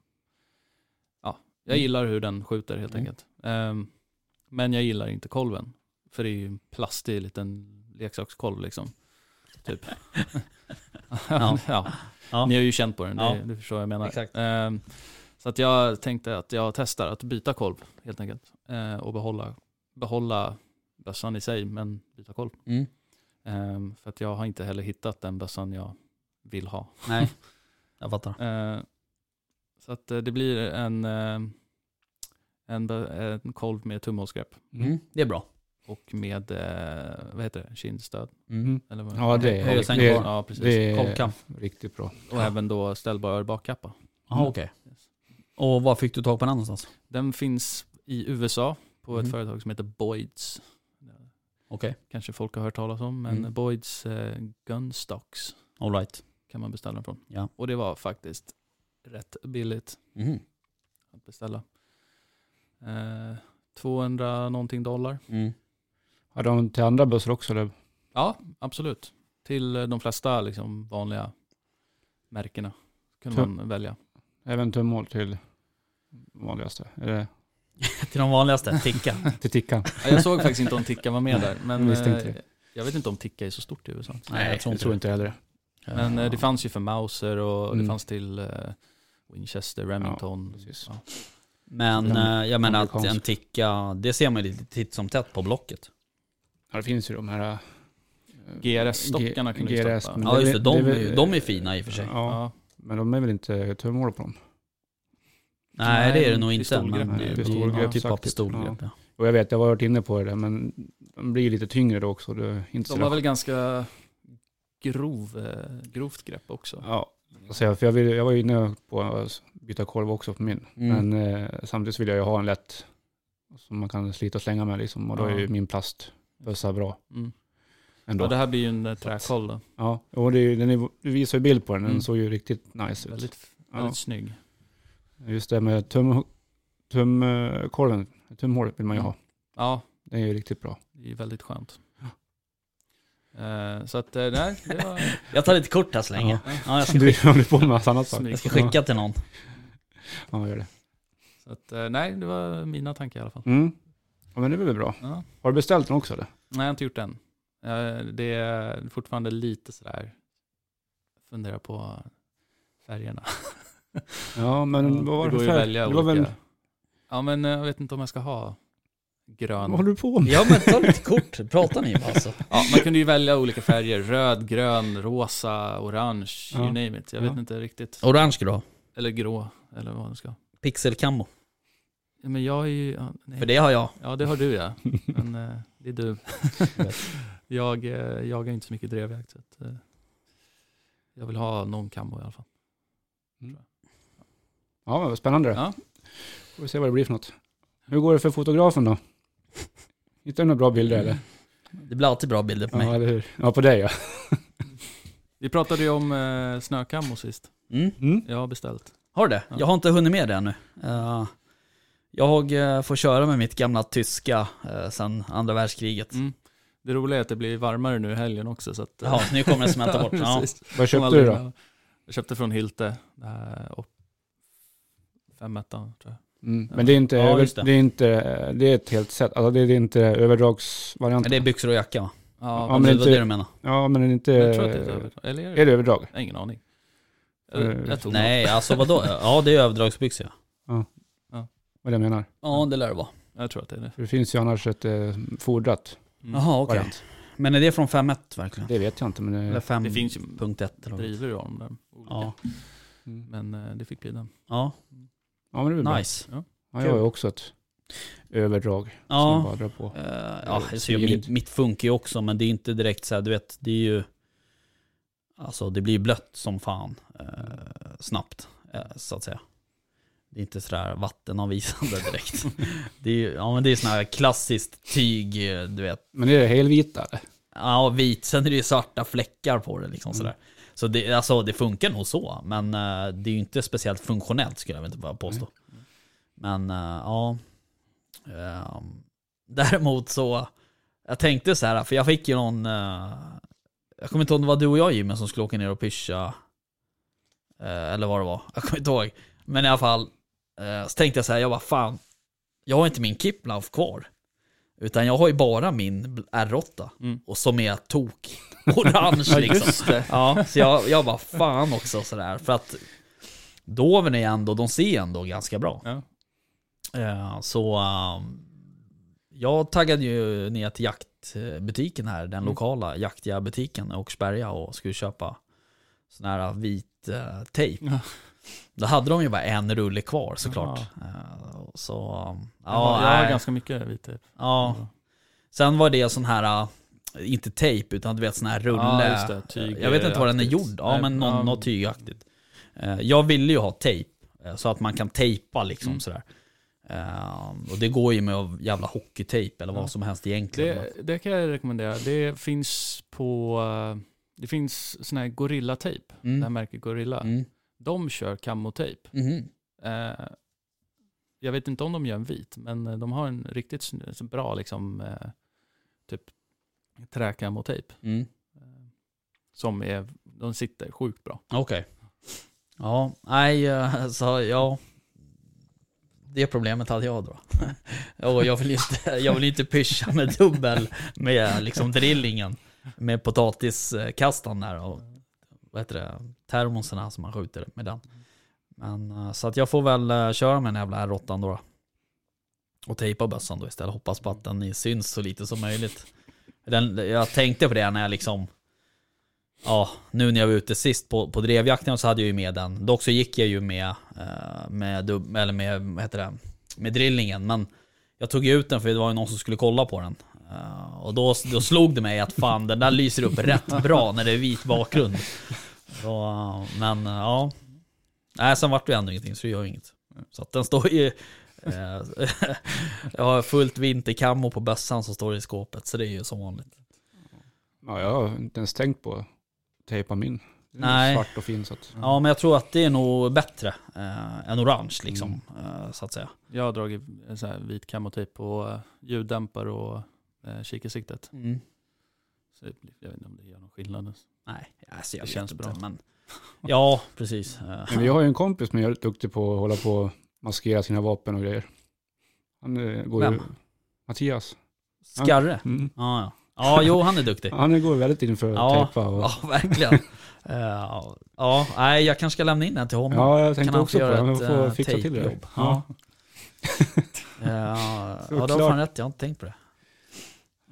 ja, jag Mm. gillar hur den skjuter helt Mm. enkelt. Ehm, men jag gillar inte kolven. För det är ju en plastig liten leksakskolv liksom. Typ. Ja. ja. Ja. Ni har ju känt på den, Ja. det, förstår jag menar. Exakt. Ehm, så att jag tänkte att jag testar att byta kolv helt enkelt. Eh, och behålla, behålla bössan i sig, men byta kolv. Mm. Ehm, för att jag har inte heller hittat den bössan jag vill ha. Nej, jag fattar. Eh, så att eh, det blir en, eh, en, en kolv med tumhålsgrepp. Mm. Det är bra. Och med, eh, vad heter det, kindstöd? Mm. Eller vad? Ja, det är, det, det, Ja, precis. det är Kolkam. riktigt bra. Och även då ställbar bakkappa. Jaha, okej. Yes. Och var fick du tag på den någonstans? Den finns i USA på ett Mhm. företag som heter Boyds. Okej, Kanske folk har hört talas om, men Mm. Boyds eh, Gunstocks alright. kan man beställa den från. Ja. Och det var faktiskt rätt billigt Mm. att beställa. Eh, 200 någonting dollar. Mm. Har de till andra bössor också? Eller? Ja, absolut. Till de flesta liksom, vanliga märkena kunde man välja. Även tumhål till vanligaste? Eller Till de vanligaste, ticka. till tickan? Ja, Jag såg faktiskt inte om Ticka var med där, men Jag eh, det. jag vet inte om Ticka är så stort i USA. Nej, jag tror jag inte tror det. inte heller Men eh, Ja. det fanns ju för Mauser och det Mm. fanns till eh, Winchester, Remington. Ja. Men eh, jag menar att en ticka, det ser man ju lite titt som tätt på Blocket. Ja, det finns ju de här... eh, GRS-stockarna kan du stoppa. Ja just det, de, väl- är de är fina i och för sig. Ja, Ja. Men de är väl inte tumhål på dem? Nej det är det nog inte. Men det är pistolgrepp, ju typ av pistolgrepp ja. Och jag vet, jag har varit inne på det, men de blir lite tyngre då också. Det är inte De har väl ganska grov, eh, grovt grepp också. Ja, alltså, för jag, vill, jag var inne på att byta kolv också på min. Mm. Men eh, samtidigt vill jag ju ha en lätt som man kan slita och slänga med liksom. Och då är ju min plastbössa bra Mm. Ändå. Ja, det här blir ju en eh, träkoll då. Ja, och det, är- den är, du visar ju bild på den, den Mm. såg ju riktigt nice ut. Väldigt, Ja. snygg. Just det med tum, tumkorven, tumhålet vill man ju Mm. ha. Ja, Den är ju riktigt bra. det är ju väldigt skönt. Eh, så att, eh, nej, det var Jag tar lite kort här så länge. Ja. Ja, jag ska, Du skicka, håller på med massa annat. Jag ska skicka till någon. Ja, gör det. Så att, eh, nej, det var mina tankar i alla fall. Mm. Ja, men det är väl bra. Ja. Har du beställt den också eller? Nej, jag har inte gjort. Eh, Det är fortfarande lite sådär, funderar på färgerna. Ja, men vad var det för färg? välja Det var olika. väl, Ja, men eh, jag vet inte om jag ska ha grön. vad håller du på med? Ja men ta lite kort, pratar ni bara alltså. Ja, man kunde ju välja olika färger. Röd, grön, rosa, orange, you Ja. name it. Jag Ja. vet inte riktigt. Orange ha. Eller grå, eller vad det ska. Pixelkammo. Ja, men jag är ju... Ja, nej. För det har jag. ja det har du ja. Men eh, det är du. Jag eh, jagar inte så mycket drevjakt. Så att, eh, jag vill ha någon kammo i alla fall. Ja, men vad spännande. Ja. Får vi se vad det blir för något. Hur går det för fotografen då? Hittar du några bra bilder eller? Det blir alltid bra bilder på Ja, mig. eller hur? Ja, på dig ja. Vi pratade ju om eh, snökammo sist. Mm. Mm. Jag har beställt. Har du det? Ja. Jag har inte hunnit med det ännu. Eh, jag eh, får köra med mitt gamla tyska uh, sedan andra världskriget. Mm. Det roliga är att det blir varmare nu i helgen också. Så att, Ja, så nu kommer det smälta bort. Ja. Vad köpte du då? Jag köpte från Hylte. Och femettan tror jag. Mm. Men det är inte, Ja, det. det. är inte, det är ett helt set. Alltså det är inte överdragsvarianten. Det är byxor och jacka va? Ja, Ja, men det inte- det du menar? Ja, men det är inte... jag tror att det är. Eller är det? Är det överdrag? Jag har ingen aning. Eh, Jag, jag tog Nej, alltså vadå? Ja, det är överdragsbyxor ja. Vad jag menar. Ja, det lär det vara. något. Jag tror att det är det. För det finns ju annars ett eh, fordrat. Jaha, okej. variant. Men är det från 5.1 verkligen? Det vet jag inte, men Eller det... 5.1 Det finns ju eller driver ju om den. Olika. Ja. Mm. Men eh, det fick bli den. Ja, Ja, men det väl bra. nice. Ja, jag har ju också ett överdrag som Ja, bara drar på. Eh, ja alltså, smidigt. mitt, mitt funkar ju också men det är inte direkt så här, du vet, det är ju Alltså det blir blött som fan eh, snabbt eh, så att säga. Det är inte sådär vattenavvisande direkt. det är ju, ja men det är sån här klassiskt tyg, du vet. Men är det helvita eller? Ja, vit, sen är det ju svarta fläckar på det liksom Mm. sådär. Så det, alltså, det funkar nog så, men eh, det är ju inte speciellt funktionellt skulle jag väl inte påstå. Men eh, ja. Ehm, däremot så, jag tänkte så här, för jag fick ju någon, eh, jag kommer inte ihåg om det var du och jag Jimmy som skulle åka ner och pyscha. Eller vad det var, jag kommer inte ihåg. Men i alla fall, så tänkte jag så här, jag bara fan, jag har inte min Kiplauf kvar. Utan jag har ju bara min R8. Mm. Och som är tok orange liksom. Ja, så jag, jag bara fan också sådär. För att Doven är ändå, de ser ändå ganska bra. Ja. Eh, Så um, jag taggade ju ner till jaktbutiken här, den Mm. lokala i Åkersberga och skulle köpa sån här vit eh, tejp. Ja. Då hade de ju bara en rulle kvar såklart. Eh, så um, jag, har, ganska mycket vit tejp. ja. Sen var det sån här, uh, inte tejp utan du vet sån här rulle. Ja, det. Tyg- jag vet inte vad den är gjord. Ja Nej, men någon, ja. något tygaktigt. Eh, Jag ville ju ha tejp. eh, Så att man kan tejpa liksom Mm. sådär. Eh, Och det går ju med jävla hockeytejp eller vad Ja. som helst egentligen. Det, det kan jag rekommendera. Det finns på... eh, Det finns sån här Gorilla-tejp. Det här Mm. märket Gorilla. Mm. De kör kammotejp. Mhm. Eh, jag vet inte om de gör en vit, men eh, de har en riktigt bra liksom, eh, typ träkammotejp. Mm. Eh, som är, de sitter sjukt bra. Okej. Ja, nej, eh, så ja. Det problemet hade jag då. Och jag vill ju inte, jag vill inte pyscha med dubbel med liksom drillingen. Med potatiskastan där och vad heter det, termoserna som man skjuter med den. Men eh, så att jag får väl eh, köra med den jävla R8 då. Och tejpa bössan då istället. Hoppas på att den syns så lite som möjligt. Den, jag tänkte på det när jag liksom Ja, nu när jag var ute sist på, på drevjakten så hade jag ju med den. Dock så gick jag ju med, eh, med, eller med, vad heter det, med drillingen. Men jag tog ut den för det var ju någon som skulle kolla på den. Eh, och då, då slog det mig att fan den där lyser upp rätt bra när det är vit bakgrund. Så, men eh, ja. Nej, sen vart det ändå ingenting så det gör inget. Så att den står ju... eh, jag har fullt vinterkammo på bössan som står i skåpet så det är ju som vanligt. Ja, jag har inte ens tänkt på att tejpa min. Nej. Svart och fin så att... Ja men jag tror att det är nog bättre eh, än orange liksom. Eh, så att säga. Jag har dragit sån här vit kamotejp på eh, ljuddämpare och eh, kikarsiktet. Så det blir- jag vet inte om det gör någon skillnad. Nej, alltså jag Det känns inte, bra. Men, ja, precis. Eh, Men vi har ju en kompis som är duktig på att hålla på och maskera sina vapen och grejer. Han eh, går ju... Vem? Mattias. Skarre. Mm. Ja, ja. Ja, jo han är duktig. Han går väldigt in för att Ja. tejpa. Och... Ja, verkligen. Eh, ja, nej, jag kanske ska lämna in den till honom. Ja, jag kan tänkte han också på det. Han får fixa till det. Ja. Ja. Eh, ja, Så det har fan rätt, jag har inte tänkt på det.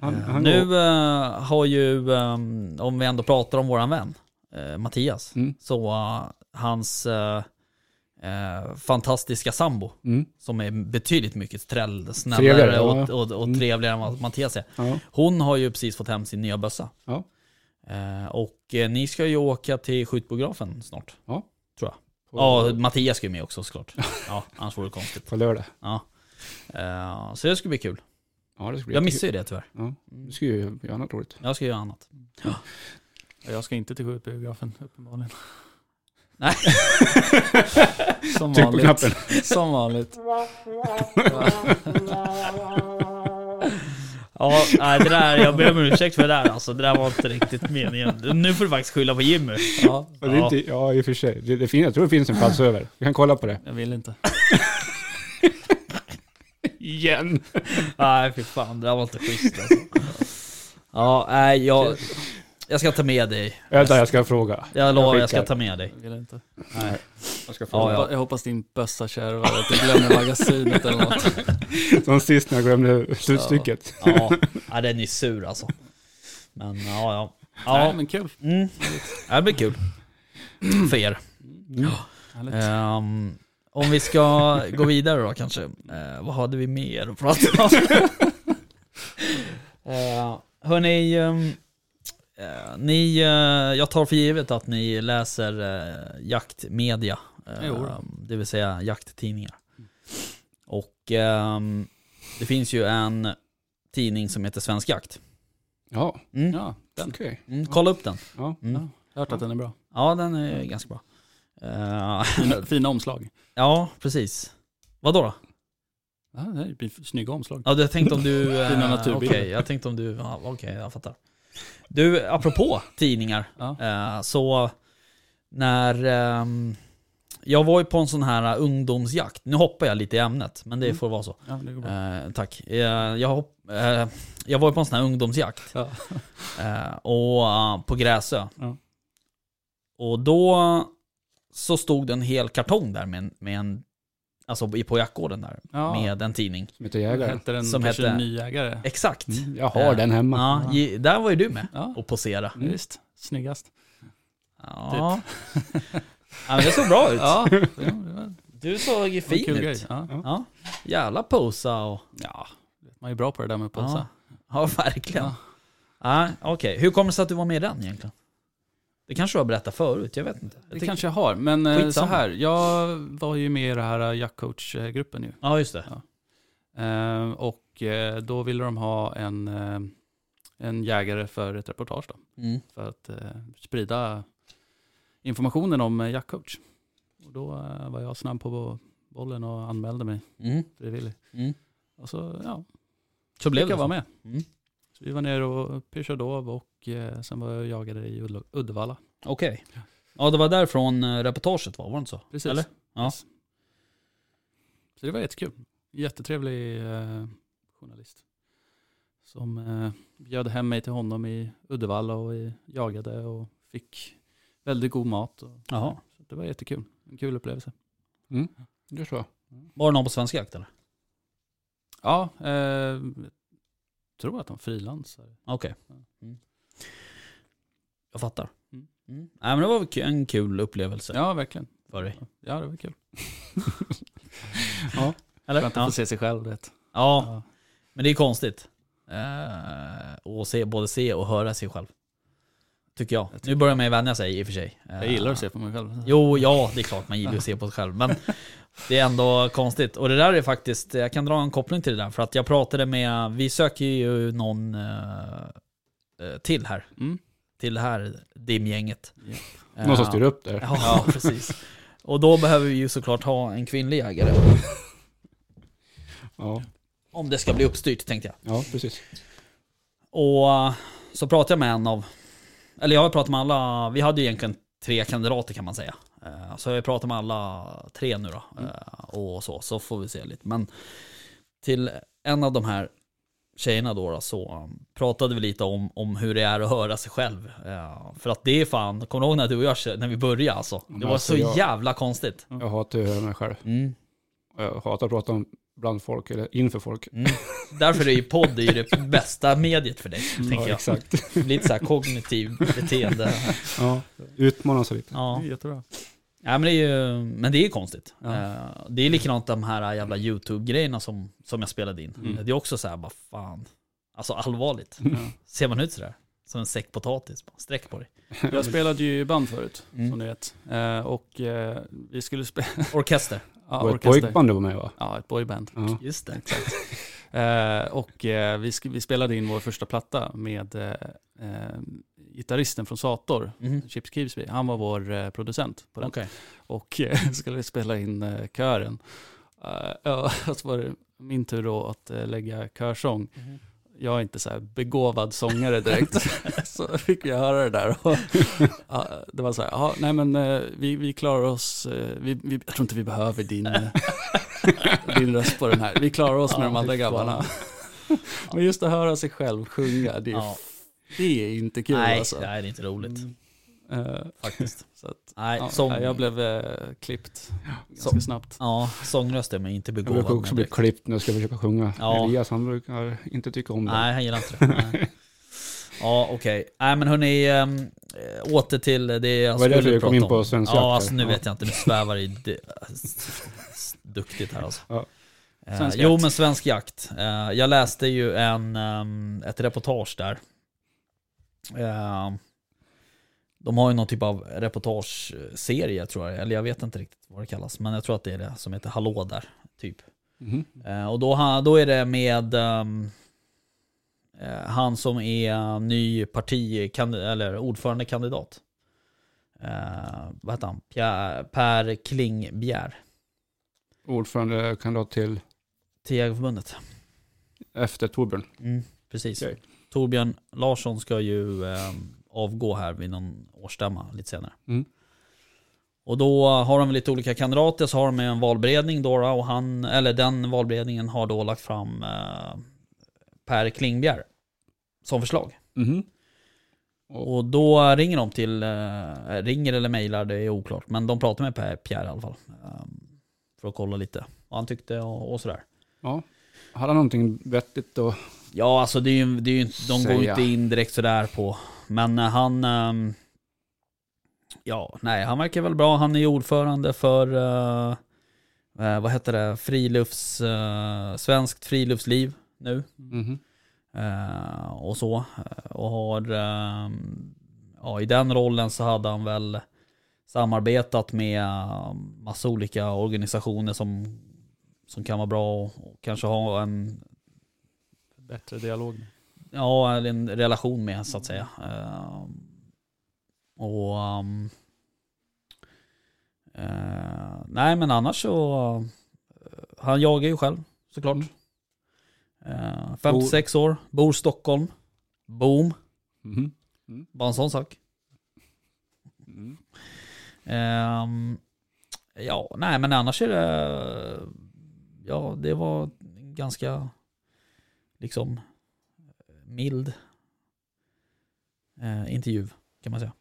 Han, Eh, han nu går... eh, har ju, ehm, om vi ändå pratar om våran vän, eh, Mattias, Mm. så hans fantastiska sambo, Mm. som är betydligt mycket träll, snällare Trevligare, och, och, och Mm. trevligare än vad Mattias är. Ja. Hon har ju precis fått hem sin nya bössa. Ja. Och ni ska ju åka till skjutbiografen snart. Ja. Tror jag. Ja, Mattias ska ju med också såklart. Ja, annars vore det konstigt. på lördag. Ja. Eh, så det ska bli kul. Ja, det bli Jag missar ju det tyvärr. Ja, du ska ju göra något roligt. Jag ska göra annat. Ja, Jag ska inte till skjutbiografen uppenbarligen. Nej. Som Tryck på vanligt. knappen. Som vanligt. Ja, nej, det där, jag ber om ursäkt för det där alltså. Det där var inte riktigt meningen. Nu får du faktiskt skylla på Jimmy. Ja, Och det är inte, ja, i och för sig. Det, det fin, jag tror det finns en plats över. Vi kan kolla på det. jag vill inte. Igen. Nej, fy fan. Det där var inte schysst alltså. Ja, nej, jag, jag ska ta med dig. Vänta, jag ska fråga. Jag lovar, jag ska skickar. ta med dig. Jag vill inte. Nej, jag ska Ja, fråga. ja. Jag hoppas din bössa kärvar, att du glömmer magasinet eller något. Som sist när jag glömde slutstycket. Ja, ja den är sur alltså. Men ja, ja. Nej, Ja, men kul. mm. Ja, det blir kul. För er. Mm. Härligt. Ehm, om vi ska gå vidare då kanske. Uh, vad hade vi mer att prata om? uh, hörni, um, eh, ni, eh, jag tar för givet att ni läser uh, jaktmedia. eh, det vill säga jakttidningar. Och ehm, det finns ju en tidning som heter Svensk Jakt. Ja, Mm. Ja, den. okej. Mm, kolla upp den. Ja. Mm. Ja, jag har hört att den är bra. Ja, den är ganska bra. Eh, Fina, fina omslag. ja, precis. Vad då? Ja, det ju snygga omslag. Ja, jag tänkte om du... eh, Fina Okej, naturbilder. jag tänkte om du... Ja, Okej, jag fattar. Du, apropå tidningar. Ja. eh, så när... ehm, jag var ju på en sån här ungdomsjakt. Nu hoppar jag lite i ämnet, men det Mm. får vara så. Ja. Eh, tack. Eh, jag, hopp, eh, jag var ju på en sån här ungdomsjakt. Ja. Och på Gräsö. Ja. Och då så stod det en hel kartong där med en, med en alltså i- på jaktgården där, Ja. med en tidning. Som heter Vad Jägare. Hette den Som hette- en ny ägare? Exakt. Mm, jag har Eh, den hemma. Ja, där var ju du med Ja, och posera. ja, visst. Snyggast. Ja. ja men det såg bra ut. Ja, Du såg ju fin kul ut. grej. Ja. Ja. Jävla posa och... ja, man är bra på det där med att posa. Ja, ja verkligen. Ja. Ja. Okej, hur kommer det sig att du var med i den egentligen? Det kanske du har berättat förut, jag vet inte. Jag Det tycker- kanske jag har, men eh, så Skitsamma. här. Jag var ju med i den här jackcoach-gruppen ju. Ja, just det. Eh, och eh, då ville de ha en, eh, en jägare för ett reportage då. Mm. För att eh, sprida informationen om eh, jackcoach. Och då eh, var jag snabb på bollen och anmälde mig Mm. frivilligt. Mm. Och så, ja, Så blev det jag vara så. med. Mm. Så vi var nere och pyschade av och eh, sen var jag och jagade i Udd- Uddevalla. Okej. Ja, det var därifrån eh, reportaget var, var det inte så? Precis. Eller? Ja. Yes. Så det var jättekul. Jättetrevlig eh, journalist. Som eh, bjöd hem mig till honom i Uddevalla och vi jagade och fick väldigt god mat. Och, Jaha. så det var jättekul. En kul upplevelse. Mm. Gör så. Var det någon på Svensk Jakt eller? Ja, eh, jag tror att de frilansar. Okej. Mm. Jag fattar. Mm. Mm. Nej men det var en kul upplevelse Ja, verkligen. för dig. Ja, det var kul. Eller? Skönt att Ja. få se sig själv. Vet. Ja, men det är konstigt. Eh, att se, både se och höra sig själv. Tycker jag. Nu börjar man ju vänja sig i och för sig. Jag gillar att se på mig själv. Jo, ja, det är klart man gillar att se på sig själv. Men det är ändå konstigt. Och det där är faktiskt, jag kan dra en koppling till det där. För att jag pratade med, vi söker ju någon eh, eh, till här. Mm. Till det här dimgänget. Ja. Någon som styr upp där. Ja, precis. Och då behöver vi ju såklart ha en kvinnlig jägare. Ja, Om det ska bli uppstyrt tänkte jag. ja precis. Och eh, så pratade jag med en av, eller jag har pratat med alla, vi hade ju egentligen tre kandidater kan man säga. Eh, Så jag pratat med alla tre nu då. eh, Och så, så får vi se lite. Men till en av de här tjejerna då, då så um, pratade vi lite om, om hur det är att höra sig själv. Eh, För att det är fan, kommer du ihåg när du och jag, när vi började alltså? Det var alltså, så jag- jävla konstigt. Jag hatar att höra mig själv. Mm. Jag hatar att prata om bland folk, eller inför folk. Mm. Därför är ju podd är ju det bästa mediet för dig, tänker Ja, jag. exakt. Lite så här kognitiv beteende. Ja, utmana sig lite. Ja. Det är jättebra. Ja men det är ju, men det är konstigt. Ja. Eh, Det är likadant de här jävla YouTube-grejerna som, som jag spelade in. Mm. Det är också så här, bara fan. Alltså allvarligt. Ja. Ser man ut sådär? Som en säck potatis, sträck på dig. Jag spelade ju i band förut, Mm. som ni vet. Eh, och eh, vi skulle spela... Orkester. Ja, Och ett orkester. pojkband du var med va? Ja, ett boyband. Ja. Just det. Eh, och eh, vi, sk- vi spelade in vår första platta med eh, eh, gitarristen från Sator, Mhm. Chips Keevesby. Han var vår eh, producent på den. Okej. Och eh, skulle vi spela in kören. Eh, ja, så var det min tur då att lägga körsång. Mhm. Jag är inte så här begåvad sångare direkt. så fick jag höra det där. Och, ja, det var så här, ja, nej men eh, vi, vi klarar oss, eh, vi, vi, jag tror inte vi behöver din, eh, din röst på den här. Vi klarar oss med Ja, de andra grabbarna. men just att höra sig själv sjunga, det är, Ja. det är inte kul Nej, alltså. nej, det är inte roligt. Eh, Faktiskt. så att, Nej, ja, sång, jag blev eh, klippt ganska Så- snabbt. ja, sångröst är man inte Jag begåvad brukar också bli klippt när jag ska försöka sjunga. Ja. Elias han brukar inte tycka om det. Nej, han gillar inte det. Ja, okej. Nej men hörni, ähm, åter till det jag Vad är det skulle för jag kom prata in om. på svensk Ja, jakt alltså nu här? vet jag inte, nu svävar i det, duktigt här alltså. Ja. Eh, Svensk jo men svensk jakt. Eh, jag läste ju en, ehm, ett reportage där. Eh, de har ju någon typ av reportageserie tror jag, eller jag vet inte riktigt vad det kallas. Men jag tror att det är det som heter Hallå där, typ. Mhm. Eh, och då, då är det med ehm, eh, han som är ny partikand eller ordförandekandidat. Eh, vad heter han? Pia- Per Klingbjer. Ordförande kandidat till Till Jägareförbundet. efter Torbjörn. Mm, precis. Okej. Torbjörn Larsson ska ju eh, avgå här vid någon årsstämma lite senare. Mm. Och då har de lite olika kandidater, så har de en valberedning då och han, eller den valberedningen har då lagt fram eh, Per Klingbjer som förslag. Mhm. Och då ringer de till, eh, ringer eller mejlar, det är oklart, men de pratar med Per, Pierre i alla fall. eh, för att kolla lite vad han tyckte och, och sådär. Ja. Hade han någonting vettigt då? Ja, alltså det är ju, det är ju inte, de går ju Säga. inte in direkt sådär på. Men eh, han... ehm, ja, nej, han verkar väl bra. Han är ordförande för... eh, eh, vad heter det? Frilufts... Svenskt friluftsliv nu. Mhm. eh, och så. Och har... ehm, ja, i den rollen så hade han väl samarbetat med massa olika organisationer som, som kan vara bra och, och kanske ha en Bättre dialog. Ja, en relation med så att säga. Ehm, och... ehm, eh, nej men annars så... eh, han jagar ju själv såklart. Eh, 56 år, bor Stockholm. Boom, Mhm. bara en sån sak. Mm. Ehm, ja, nej men annars är det... Ja, det var ganska liksom mild eh, intervju kan man säga.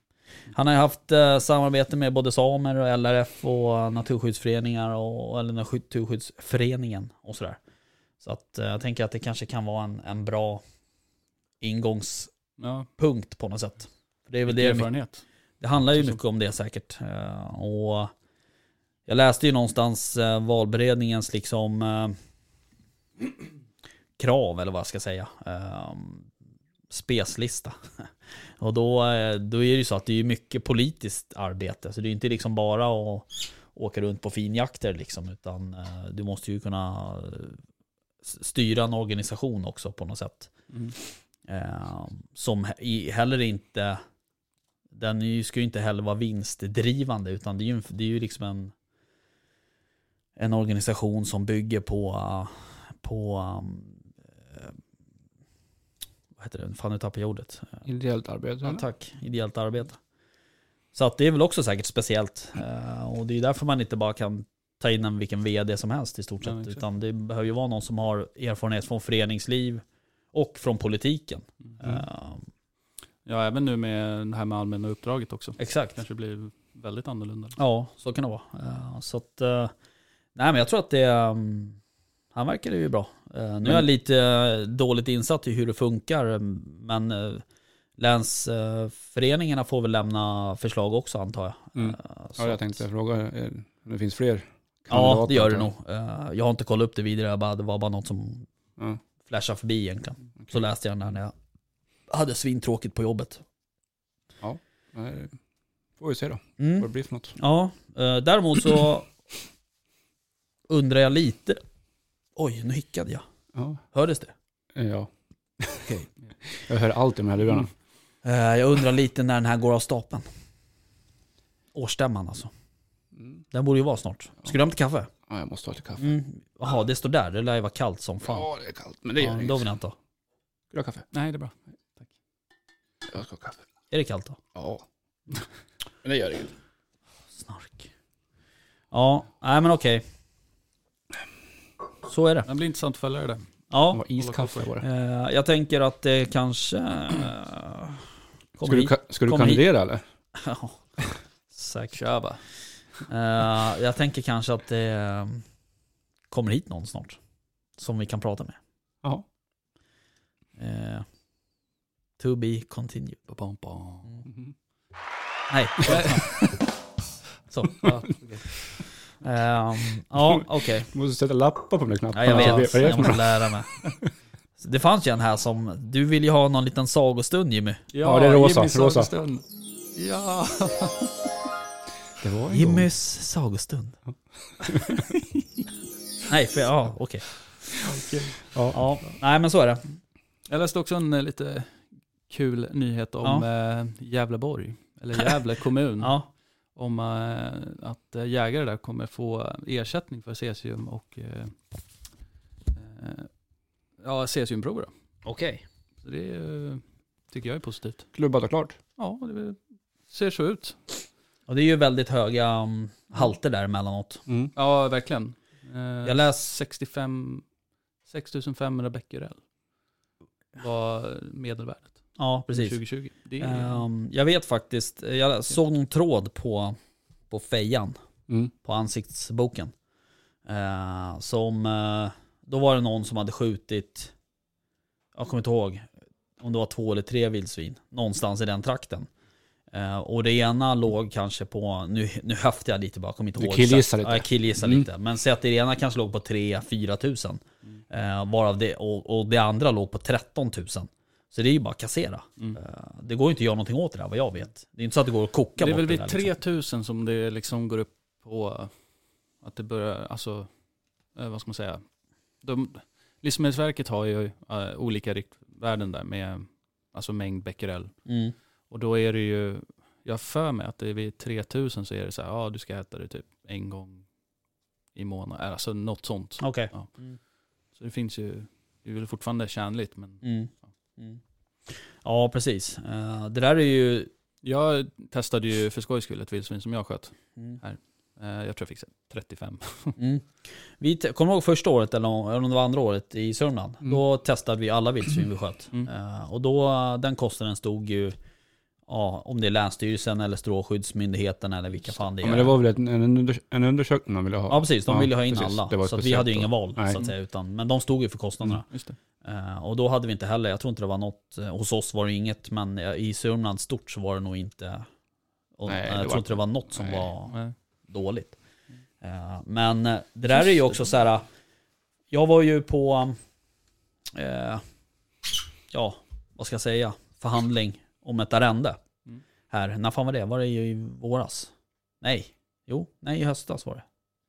Han har ju haft eh, samarbete med både samer och LRF och naturskyddsföreningar och eller Naturskyddsföreningen och sådär. Så att eh, jag tänker att det kanske kan vara en, en bra ingångspunkt Ja, på något sätt. För det är väl det erfarenhet. det handlar ju Så- mycket om det säkert. Eh, Och jag läste ju någonstans eh, valberedningens liksom... eh, krav, eller vad jag ska säga. Eh, speslista. Och då, eh, då är det ju så att det är mycket politiskt arbete. Så det är inte liksom bara att åka runt på finjakter liksom. Utan eh, du måste ju kunna s- styra en organisation också på något sätt. Mm. Eh, som heller inte, den ska ju inte heller vara vinstdrivande utan det är ju, det är ju liksom en, en organisation som bygger på, eh, på um, eh, vad heter det, fan nu tappade jag ordet. Ideellt arbete. Ja, tack, ideellt arbete. Så att det är väl också säkert speciellt. Eh, och det är därför man inte bara kan ta in en vilken vd som helst i stort Ja, sett. exakt. utan det behöver ju vara någon som har erfarenhet från föreningsliv och från politiken. Mm. Eh, Ja, även nu med det här med allmänna uppdraget också. exakt. Kanske blir väldigt annorlunda. Ja, så kan det vara. Eh, så att, eh, nej men jag tror att det, um, han verkar ju bra. Eh, nu är jag lite eh, dåligt insatt i hur det funkar, eh, men länsföreningarna får väl lämna förslag också antar jag. Mm. Ja, jag tänkte fråga om det finns fler Ja, det gör det nog. Jag har inte kollat upp det vidare, det var bara något som. Ja. flashade förbi egentligen. okej. Så läste jag den där när jag hade svintråkigt på jobbet. Nej, Får vi se då, Mm. vad det blir för något. Ja, däremot så undrar jag lite. Oj, nu hickade jag. Ja. Hördes det? Ja. Okej. Jag hör allt i de här lurarna. Eh, Jag undrar lite när den här går av stapeln. Årsstämman alltså. Mm. Den borde ju vara snart. Ska du hämta kaffe? Ja, jag måste ha lite kaffe. Mm. Jaha, det står där. Det lär ju vara kallt som fan. Ja, det är kallt. Men det gör ja, inget. då vill jag inte ha. Ska du ha kaffe? Nej, det är bra. Jag ska ha kaffe. Är det kallt då? Ja. Men det gör inget. Snark. Ja, nej men okej. Så är det. Det blir intressant att följa det Ja, var iskaffe var det. eh, jag tänker att det kanske... eh, Ska du, hit. ka- ska du kommer hit. kandidera eller? Ja, säkert. Kör bara. Eh, jag tänker kanske att det eh, kommer hit någon snart. Som vi kan prata med. Ja. Eh, to be continued. Bam, bam. Mhm. Nej. Så. Ja, Ehm, ja okej. Du måste sätta lappar på de där knapparna. Ja, jag så vet. Jag för måste lära mig. Det fanns ju en här som, du vill ju ha någon liten sagostund Jimmy. Ja, det är rosa, Jimmys rosa. sagostund. Ja. Det var en gång. Jimmys sagostund. Nej, för, ja okej. Ja. Ja, nej men så är det. Jag läste också en eh, lite kul nyhet om eh, Gävleborg, eller Gävle kommun. Ja, Om eh, att jägare där kommer få ersättning för cesium och eh, eh, ja, cesiumprover. okej. Så det tycker jag är positivt. Klubbat och klart. Ja, det ser så ut. Och det är ju väldigt höga um, halter där emellanåt. Mm. Ja, verkligen. Jag läs... 65, 6500 becquerel var medelvärdet Ja, precis. 2020. Det är, Ehm, jag vet faktiskt, jag såg någon tråd på, på fejan, Mm. på ansiktsboken. Eh, som, eh, då var det någon som hade skjutit, jag kommer inte ihåg om det var två eller tre vildsvin, någonstans i den trakten. Eh, och det ena låg kanske på, nu, nu höftar jag lite bara, jag kommer inte Du ihåg. killgissar exakt. lite. Ja, jag killgissar Mm. lite. Men säg att det ena kanske låg på 3-4 tusen. Mm. Eh, varav det, och, och det andra låg på 13 000. Så det är ju bara att kassera. Mm. Eh, Det går ju inte att göra någonting åt det där vad jag vet. Det är inte så att det går att koka det är väl vid där, liksom. 3000 som det liksom går upp på att det börjar, alltså, eh, vad ska man säga? De, Livsmedelsverket har ju eh, olika riktvärden där med alltså mängd becquerel. Mm. Och då är det ju, jag för mig att det är vid 3000 så är det så här, ja du ska äta det typ en gång i månaden, alltså något sånt. Okej. Ja. Mm. Så det finns ju, det är väl fortfarande tjänligt men Mm. Mm. Ja, precis. Eh, Det där är ju... jag testade ju för skojs skull ett vildsvin som jag sköt. Mm. Eh, Jag tror jag fick så här 35. Mm. Vi kommer ihåg första året, eller om det var andra året i Sörmland? Mm. Då testade vi alla vildsvin vi sköt. Eh, Och då, den kostnaden stod ju, ja, om det är Länsstyrelsen eller Strålskyddsmyndigheten eller vilka fan det är. Ja, men det var väl en, en undersökning de ville ha? Ja precis, de ville ha in precis. alla. Så vi hade ju ingen val Nej. så att säga. Utan, men de stod ju för kostnaderna. Just det. Eh, och då hade vi inte heller, jag tror inte det var något, eh, hos oss var det inget, men eh, i Sörmland stort så var det nog inte, och, Nej, jag var tror inte det var något som nej. var Nej. dåligt. Eh, men det där är ju också så här. Jag var ju på, eh, ja, vad ska jag säga, förhandling om ett arrende. Mm. Här, när fan var det? Var det i våras? Nej, jo, nej i höstas var det.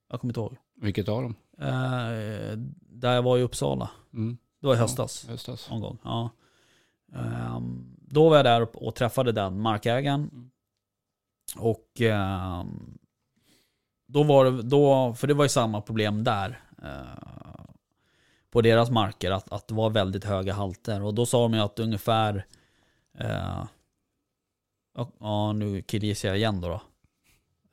Jag kommer inte ihåg. Vilket av dem? Eh, där jag var i Uppsala. Mm. Det var i höstas. Höstas. Någon gång. Ja. Ehm, då var jag där och- träffade den markägaren. Mm. Och ehm, då var det, då, för det var ju samma problem där. eh, på deras marker, att, att det var väldigt höga halter. Och då sa de ju att ungefär, eh, ja, ja nu killgissar jag igen då. då.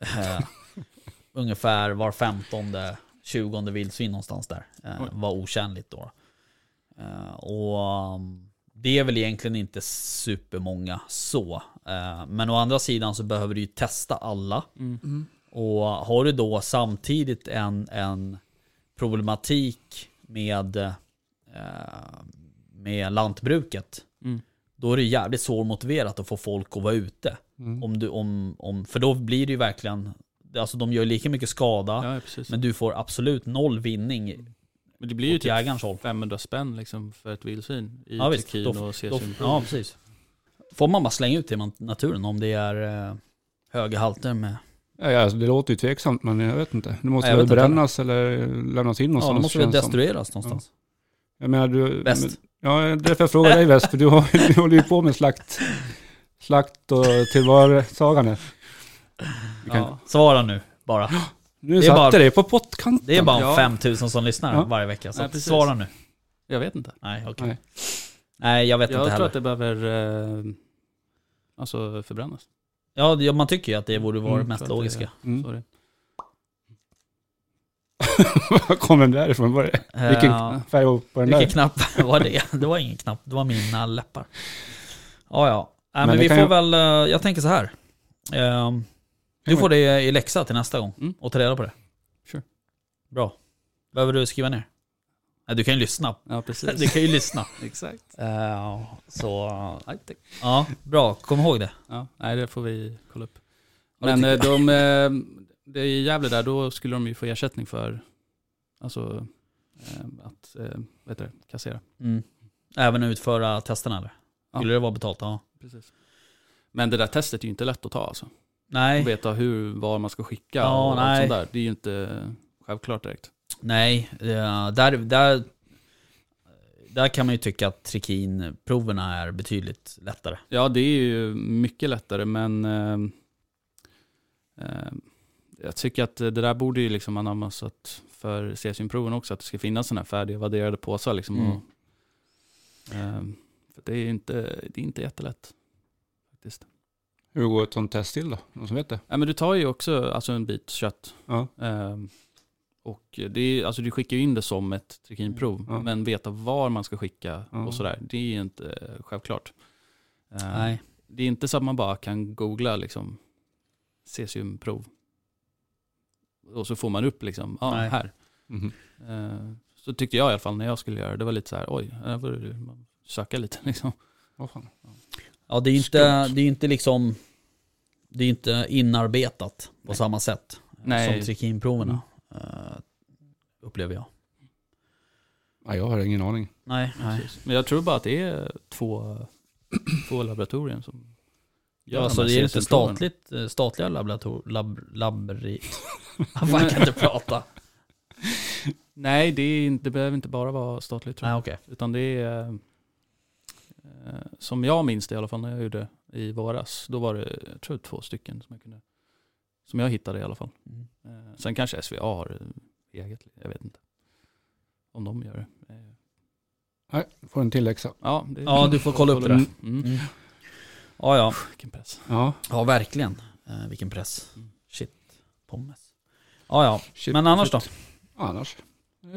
Eh, ungefär var femtonde, tjugonde vildsvin någonstans där eh, Oj. var otjänligt då. Eh, och um, det är väl egentligen inte supermånga så. Men å andra sidan så behöver du ju testa alla. Mm. Och har du då samtidigt en, en problematik med, med lantbruket. Då är det jävligt svårmotiverat att få folk att vara ute. Mm. Om du, om, om, för då blir det ju verkligen, alltså de gör lika mycket skada. Ja. Men du får absolut noll vinning Men det blir ju typ jägarens håll. 500 spänn liksom för ett vildsvin i Ja, visst. Då- och Då, cesium. ja, precis. Får man bara slänga ut det i naturen om det är eh, höga halter med... Ja, ja, alltså, det låter ju tveksamt men jag vet inte. Det måste jag väl vet inte brännas eller lämnas in Ja, någonstans. då måste väl destrueras någonstans. Jag menar du... Väst. Ja, därför jag frågar dig Väst, för du, har, du håller ju på med slakt, slakt och tillvaratagande. Kan- Ja. Svara nu bara. Nu Det är satte bara- dig på pottkanten. Det är bara Ja. 5000 som lyssnar Ja. varje vecka. Så Nej, svara nu. Jag vet inte. Nej, okej. Nej. Nej, jag vet Jag inte tror heller. att det behöver eh, alltså förbrännas. Ja, det- man tycker ju att det borde vara Mm, det mest tror det- logiska. Mm. Var kom den därifrån? Var det? Eh, Vilken färg var på den Vilken där? knapp var det? Det var ingen knapp, det var mina läppar. Ja, ja. Nej, men, Men vi får ju- väl, eh, jag tänker så här. Ehm, du får det i läxa till nästa gång Mm. och ta reda på det. Sure. Bra. Behöver du skriva ner? Nej, du kan ju lyssna. Ja, precis. Du kan ju lyssna. Exakt. Eh, så, ja, bra. Kom ihåg det. Ja, nej, det får vi kolla upp. Ja, Men eh, de, eh, det är i Gävle där, då skulle de ju få ersättning för, alltså, eh, att, eh, vad heter det, kassera. Mm. Även utföra testerna eller? Ja. Skulle det vara betalt? Ja. Precis. Men det där testet är ju inte lätt att ta alltså. Nej, Att veta hur, var man ska skicka Ja, och allt nej. sånt där. Det är ju inte självklart direkt. nej. eh, där, där, där kan man ju tycka att trikinproverna är betydligt lättare. Ja, det är ju mycket lättare, men eh, eh, jag tycker att det där borde ju liksom anammas att för cesiumproven också, att det ska finnas sådana här färdiga vadderade påsar. Liksom, Mm. och, eh, för det är ju inte, det är inte jättelätt. Faktiskt. Hur går ett sånt test till då? Någon som vet det? Ja, men du tar ju också alltså, en bit kött. Ja. Eh, och det är, alltså, du skickar ju in det som ett trikinprov, Ja. men veta var man ska skicka Ja. och sådär, det är ju inte självklart. Eh, Nej. Det är inte så att man bara kan googla liksom cesiumprov. Och så får man upp liksom, ja Nej. här. Mhm. Eh, Så tyckte jag i alla fall när jag skulle göra det. Det var lite så här, oj, här det- man söka lite liksom. Vad fan? Ja, det är inte, det är inte liksom... Det är inte inarbetat på Nej. samma sätt Nej. som trikinproverna. eh, upplever jag. Ja, jag har ingen aning. Nej, nej. Men jag tror bara att det är två, två laboratorier som Ja, de alltså det är inte statligt, eh, statliga laborator... Lab, labri... Fan, jag kan inte prata. Nej, det, är, inte- det behöver inte bara vara statligt tror jag. Nej, okej. Utan det är, eh, som jag minns det i alla fall när jag gjorde i våras, då var det, jag tror två stycken som jag kunde, som jag hittade i alla fall. Mm. Eh, sen kanske SVA har eh, eget, jag vet inte. Om de gör det. Eh, Nej, får en till läxa. Ja, det, Ja, du får kolla upp det där. Mm. Mm. Ja, ja. Vilken press. Ja, Ja, verkligen. Eh, vilken press. Mm. Shit. Pommes. Ja, ja. shit, Men annars shit. då? Annars?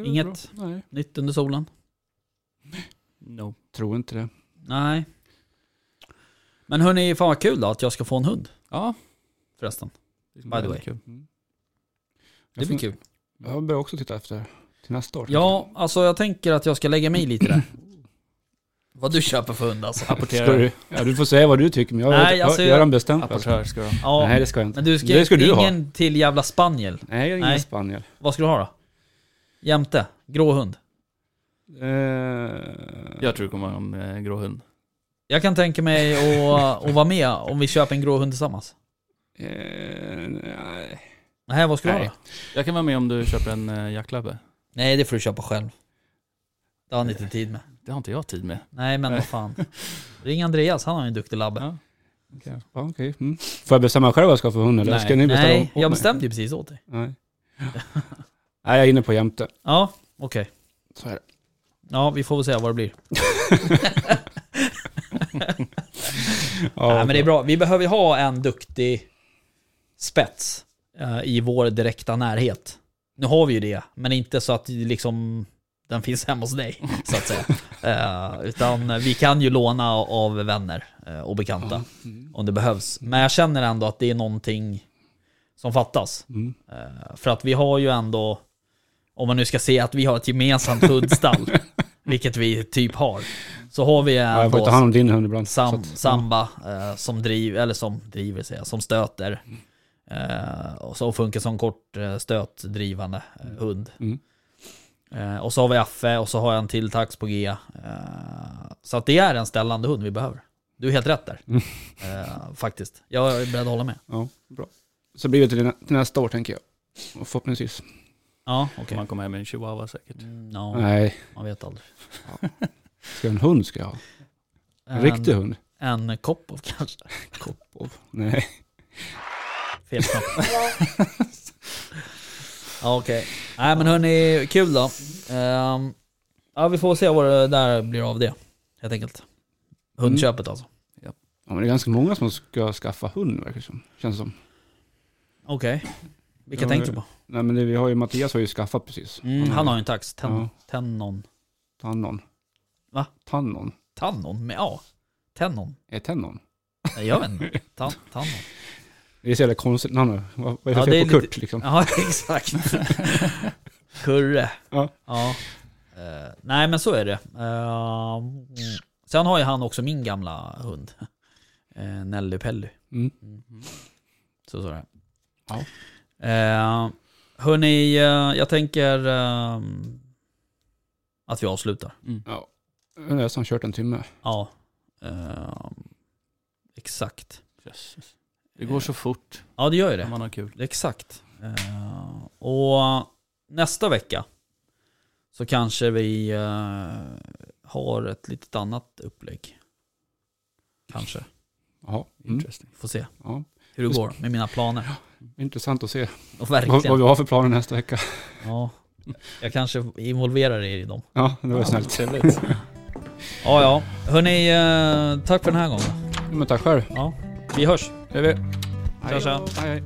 Inget? Nej, Nytt under solen? No. tror inte det. Nej. Men hörni, fan vad kul då att jag ska få en hund Ja, förresten. det By the way. Kul. Mm. Det blir kul. Jag börjar också titta efter till nästa år. Ja, alltså jag tänker att jag ska lägga mig lite där. Vad du köper för hund alltså. Ska du, ja, du får säga vad du tycker, men jag, Nej, jag, alltså jag, jag- har redan bestämt mig. Apportör ska du ha. Ja, Nej, det ska jag inte. men du ska, det ska du ha. ingen till jävla spaniel. Nej, jag är ingen Nej. spaniel. Vad ska du ha då? Jämte? Grå hund? Eh, Jag tror det kommer en eh, grå hund. Jag kan tänka mig att, att vara med om vi köper en grå hund tillsammans. Eh, nej. Nej, vad ska du ha Nej. då? Jag kan vara med om du köper en eh, jacklabbe. Nej, det får du köpa själv. Det har han inte tid med. Det har inte jag tid med. Nej, men vad fan. Ring Andreas, han har ju en duktig labbe. Ja. Ja, okej. Mm. Får jag bestämma själv vad jag ska ha för hund eller Nej. ska ni bestämma Nej, jag bestämde ju precis åt dig. Nej. Nej, jag är inne på jämte. Ja, okej. Så är det. Ja, vi får väl se vad det blir. Ja, Nej, men det är bra. Vi behöver ha en duktig spets eh, i vår direkta närhet. Nu har vi ju det, men inte så att liksom den finns hemma hos dig, så att säga. Eh, utan vi kan ju låna av vänner eh, och bekanta Mm. om det behövs. Men jag känner ändå att det är någonting som fattas. Mm. Eh, för att vi har ju ändå, om man nu ska se att vi har ett gemensamt hundstall, vilket vi typ har, så har vi Ja, jag får ändå ta hand om din hund ibland. Sam, att- Samba eh, som driver, eller som driver säger jag, som stöter. Eh, och så funkar som kort eh, stötdrivande eh, hund. Mm. Eh, och så har vi Affe och så har jag en till tax på G. Eh, så att det är en ställande hund vi behöver. Du är helt rätt där. Mm. Eh, faktiskt. Jag är beredd att hålla med. Ja, bra. Så blir det till, nä- till nästa år tänker jag. Och förhoppningsvis. Ja, okej. Man kommer hem med en chihuahua säkert. Mm, ja, Nej, man vet aldrig. ska jag en hund ska jag ha. En riktig hund. En Kopov kanske. Kopov. Nej. Fel ja, okej. Nej men hörni, kul då. Ehm, ja, vi får se vad det där blir av det. Helt enkelt. Hundköpet alltså. Ja, men det är ganska många som ska skaffa hund verkar det som. Känns som. Okej. Vilka Ja, tänkte du på? Nej men det, vi har ju, Mattias har ju skaffat precis. Mm, han har ju en tax. Ten, Ja. Tennon. Tannon. Va? Tannon. Tannon med A. Tennon. Är Tennon? Nej, jag vet inte. Tan, tannon. Det är så jävla konstigt namn. Vad vad är det Ja, för fel på lite- Kurt liksom? Ja, exakt. Kurre. Ja. ja. Eh, nej, men så är det. Uh, sen har ju han också min gamla hund. Uh, Nelly Pelly. Mm. Så så är det. Ja. Uh, hörni, eh, jag tänker ehm, att vi avslutar. Ja. Jag har nästan kört en timme. Ja. Exakt. Jösses. Det går så fort Ja, det gör ju det. man har kul. Exakt. Eh, och nästa vecka så kanske vi eh, har ett litet annat upplägg. Kanske. Ja. Mm. Interesting. Får se ja. hur det går med mina planer. Intressant att se Och vad, vad verkligen. vi har för planer nästa vecka. Ja. Jag kanske involverar er i dem. Ja, det var snällt. Trevligt. Ja, ja. Hörni, eh, tack för den här gången. Men tack själv. Ja. Vi hörs. Det är vi. Tja, tja. Hej, hej.